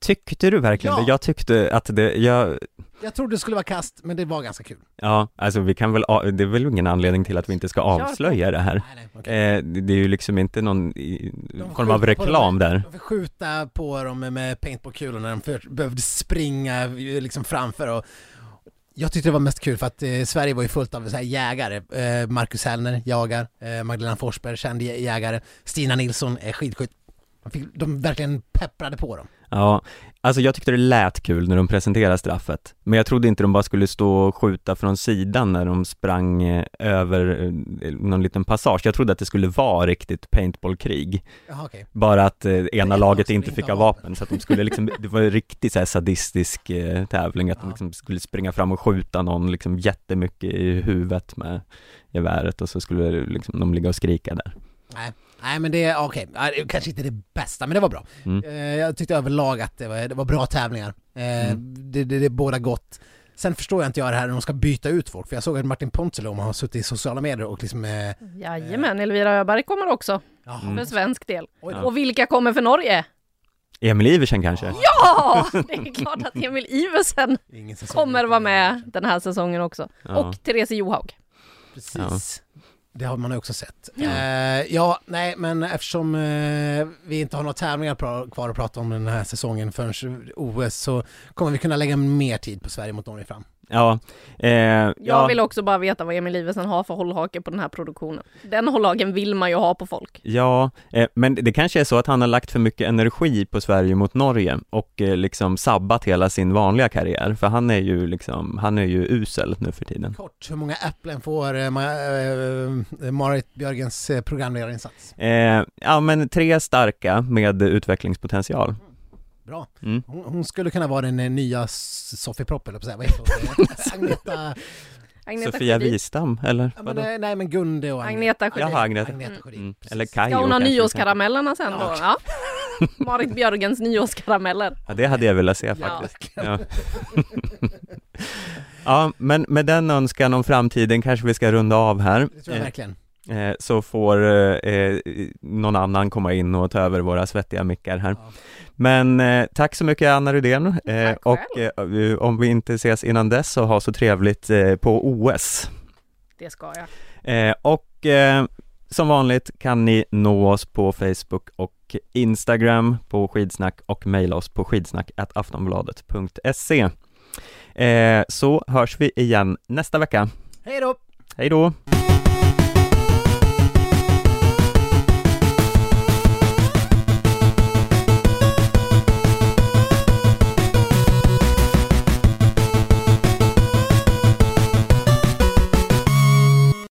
Tyckte du verkligen Ja. det? Jag tyckte att det, jag, Jag trodde det skulle vara kast, men det var ganska kul. ja, alltså vi kan väl, det är väl ingen anledning till att vi inte ska avslöja det här. Nej, nej, okej. Eh, det är ju liksom inte någon form av reklam dem. där. De fick skjuta på dem med paintballkulor när de för, behövde springa liksom framför och jag tyckte det var mest kul för att eh, Sverige var ju fullt av så här jägare. Eh, Marcus Hellner jagar, eh, Magdalena Forsberg känd jägare, Stina Nilsson är skidskytt. De, fick, de verkligen pepprade på dem. Ja, alltså jag tyckte det lät kul när de presenterade straffet, men jag trodde inte de bara skulle stå och skjuta från sidan när de sprang eh, över eh, någon liten passage. Jag trodde att det skulle vara riktigt paintballkrig, Jaha okej. bara att eh, ena laget lag som inte fick ha vapen, så att de skulle liksom, det var en riktigt så sadistisk eh, tävling, att de Ja. liksom skulle springa fram och skjuta någon liksom jättemycket i huvudet med geväret och så skulle liksom de ligga och skrika där. Nej. Nej men det är okej, Ja, det är kanske inte det bästa men det var bra. Mm. Eh, jag tyckte överlag att det var, det var bra tävlingar. Eh, Mm. det, det, det är båda gott. Sen förstår jag inte jag det här när de ska byta ut folk, för jag såg att Martin Ponsiluoma har suttit i sociala medier och liksom... Eh, Jajamän, Elvira Öberg kommer också jaha, Mm. för svensk del. Och vilka kommer för Norge? Emil Iversen kanske? Ja! Det är klart att Emil Iversen kommer vara med den här säsongen också. Ja. Och Therese Johaug. Precis. Det har man också sett. Ja, eh, ja nej men eftersom eh, vi inte har några tävlingar kvar att prata om den här säsongen förrän OS så kommer vi kunna lägga mer tid på Sverige mot Norge fram. Ja, eh, Jag ja, vill också bara veta vad Emil Ivesen har för hållhake på den här produktionen. Den hållhaken vill man ju ha på folk. Ja, eh, men det kanske är så att han har lagt för mycket energi på Sverige mot Norge och eh, liksom sabbat hela sin vanliga karriär, för han är ju liksom, han är ju usel nu för tiden. Kort, hur många äpplen får eh, Ma- eh, Marit Björgens eh, programledarinsats? Eh, ja, men tre starka med utvecklingspotential. Bra. Mm. Hon, hon skulle kunna vara den eh, nya Sofie Propp, eller. Vad heter hon? Eh, Agneta... Agneta Sofia Sjödin. Wistam, eller? Ja, men, eh, nej men Gunde och Agneta Sjödin. Jaha, Agneta. Agneta Mm. Mm. Eller Kajo Ska hon ha nyårskaramellerna sen då? Ja. Marit Björgens nyårskarameller. Ja, det hade jag velat se faktiskt. Ja. ja, men med den önskan om framtiden kanske vi ska runda av här. Det tror jag Eh, verkligen. Eh, så får eh, eh, någon annan komma in och ta över våra svettiga mickar här. Ja. Men eh, tack så mycket Anna Rydén eh, och eh, om vi inte ses innan dess så ha så trevligt på OS. Det ska jag. Och som vanligt kan ni nå oss på Facebook och Instagram på skidsnack och mejla oss på skidsnack.aftonbladet.se. Eh, så hörs vi igen nästa vecka. Hej då! Hej då!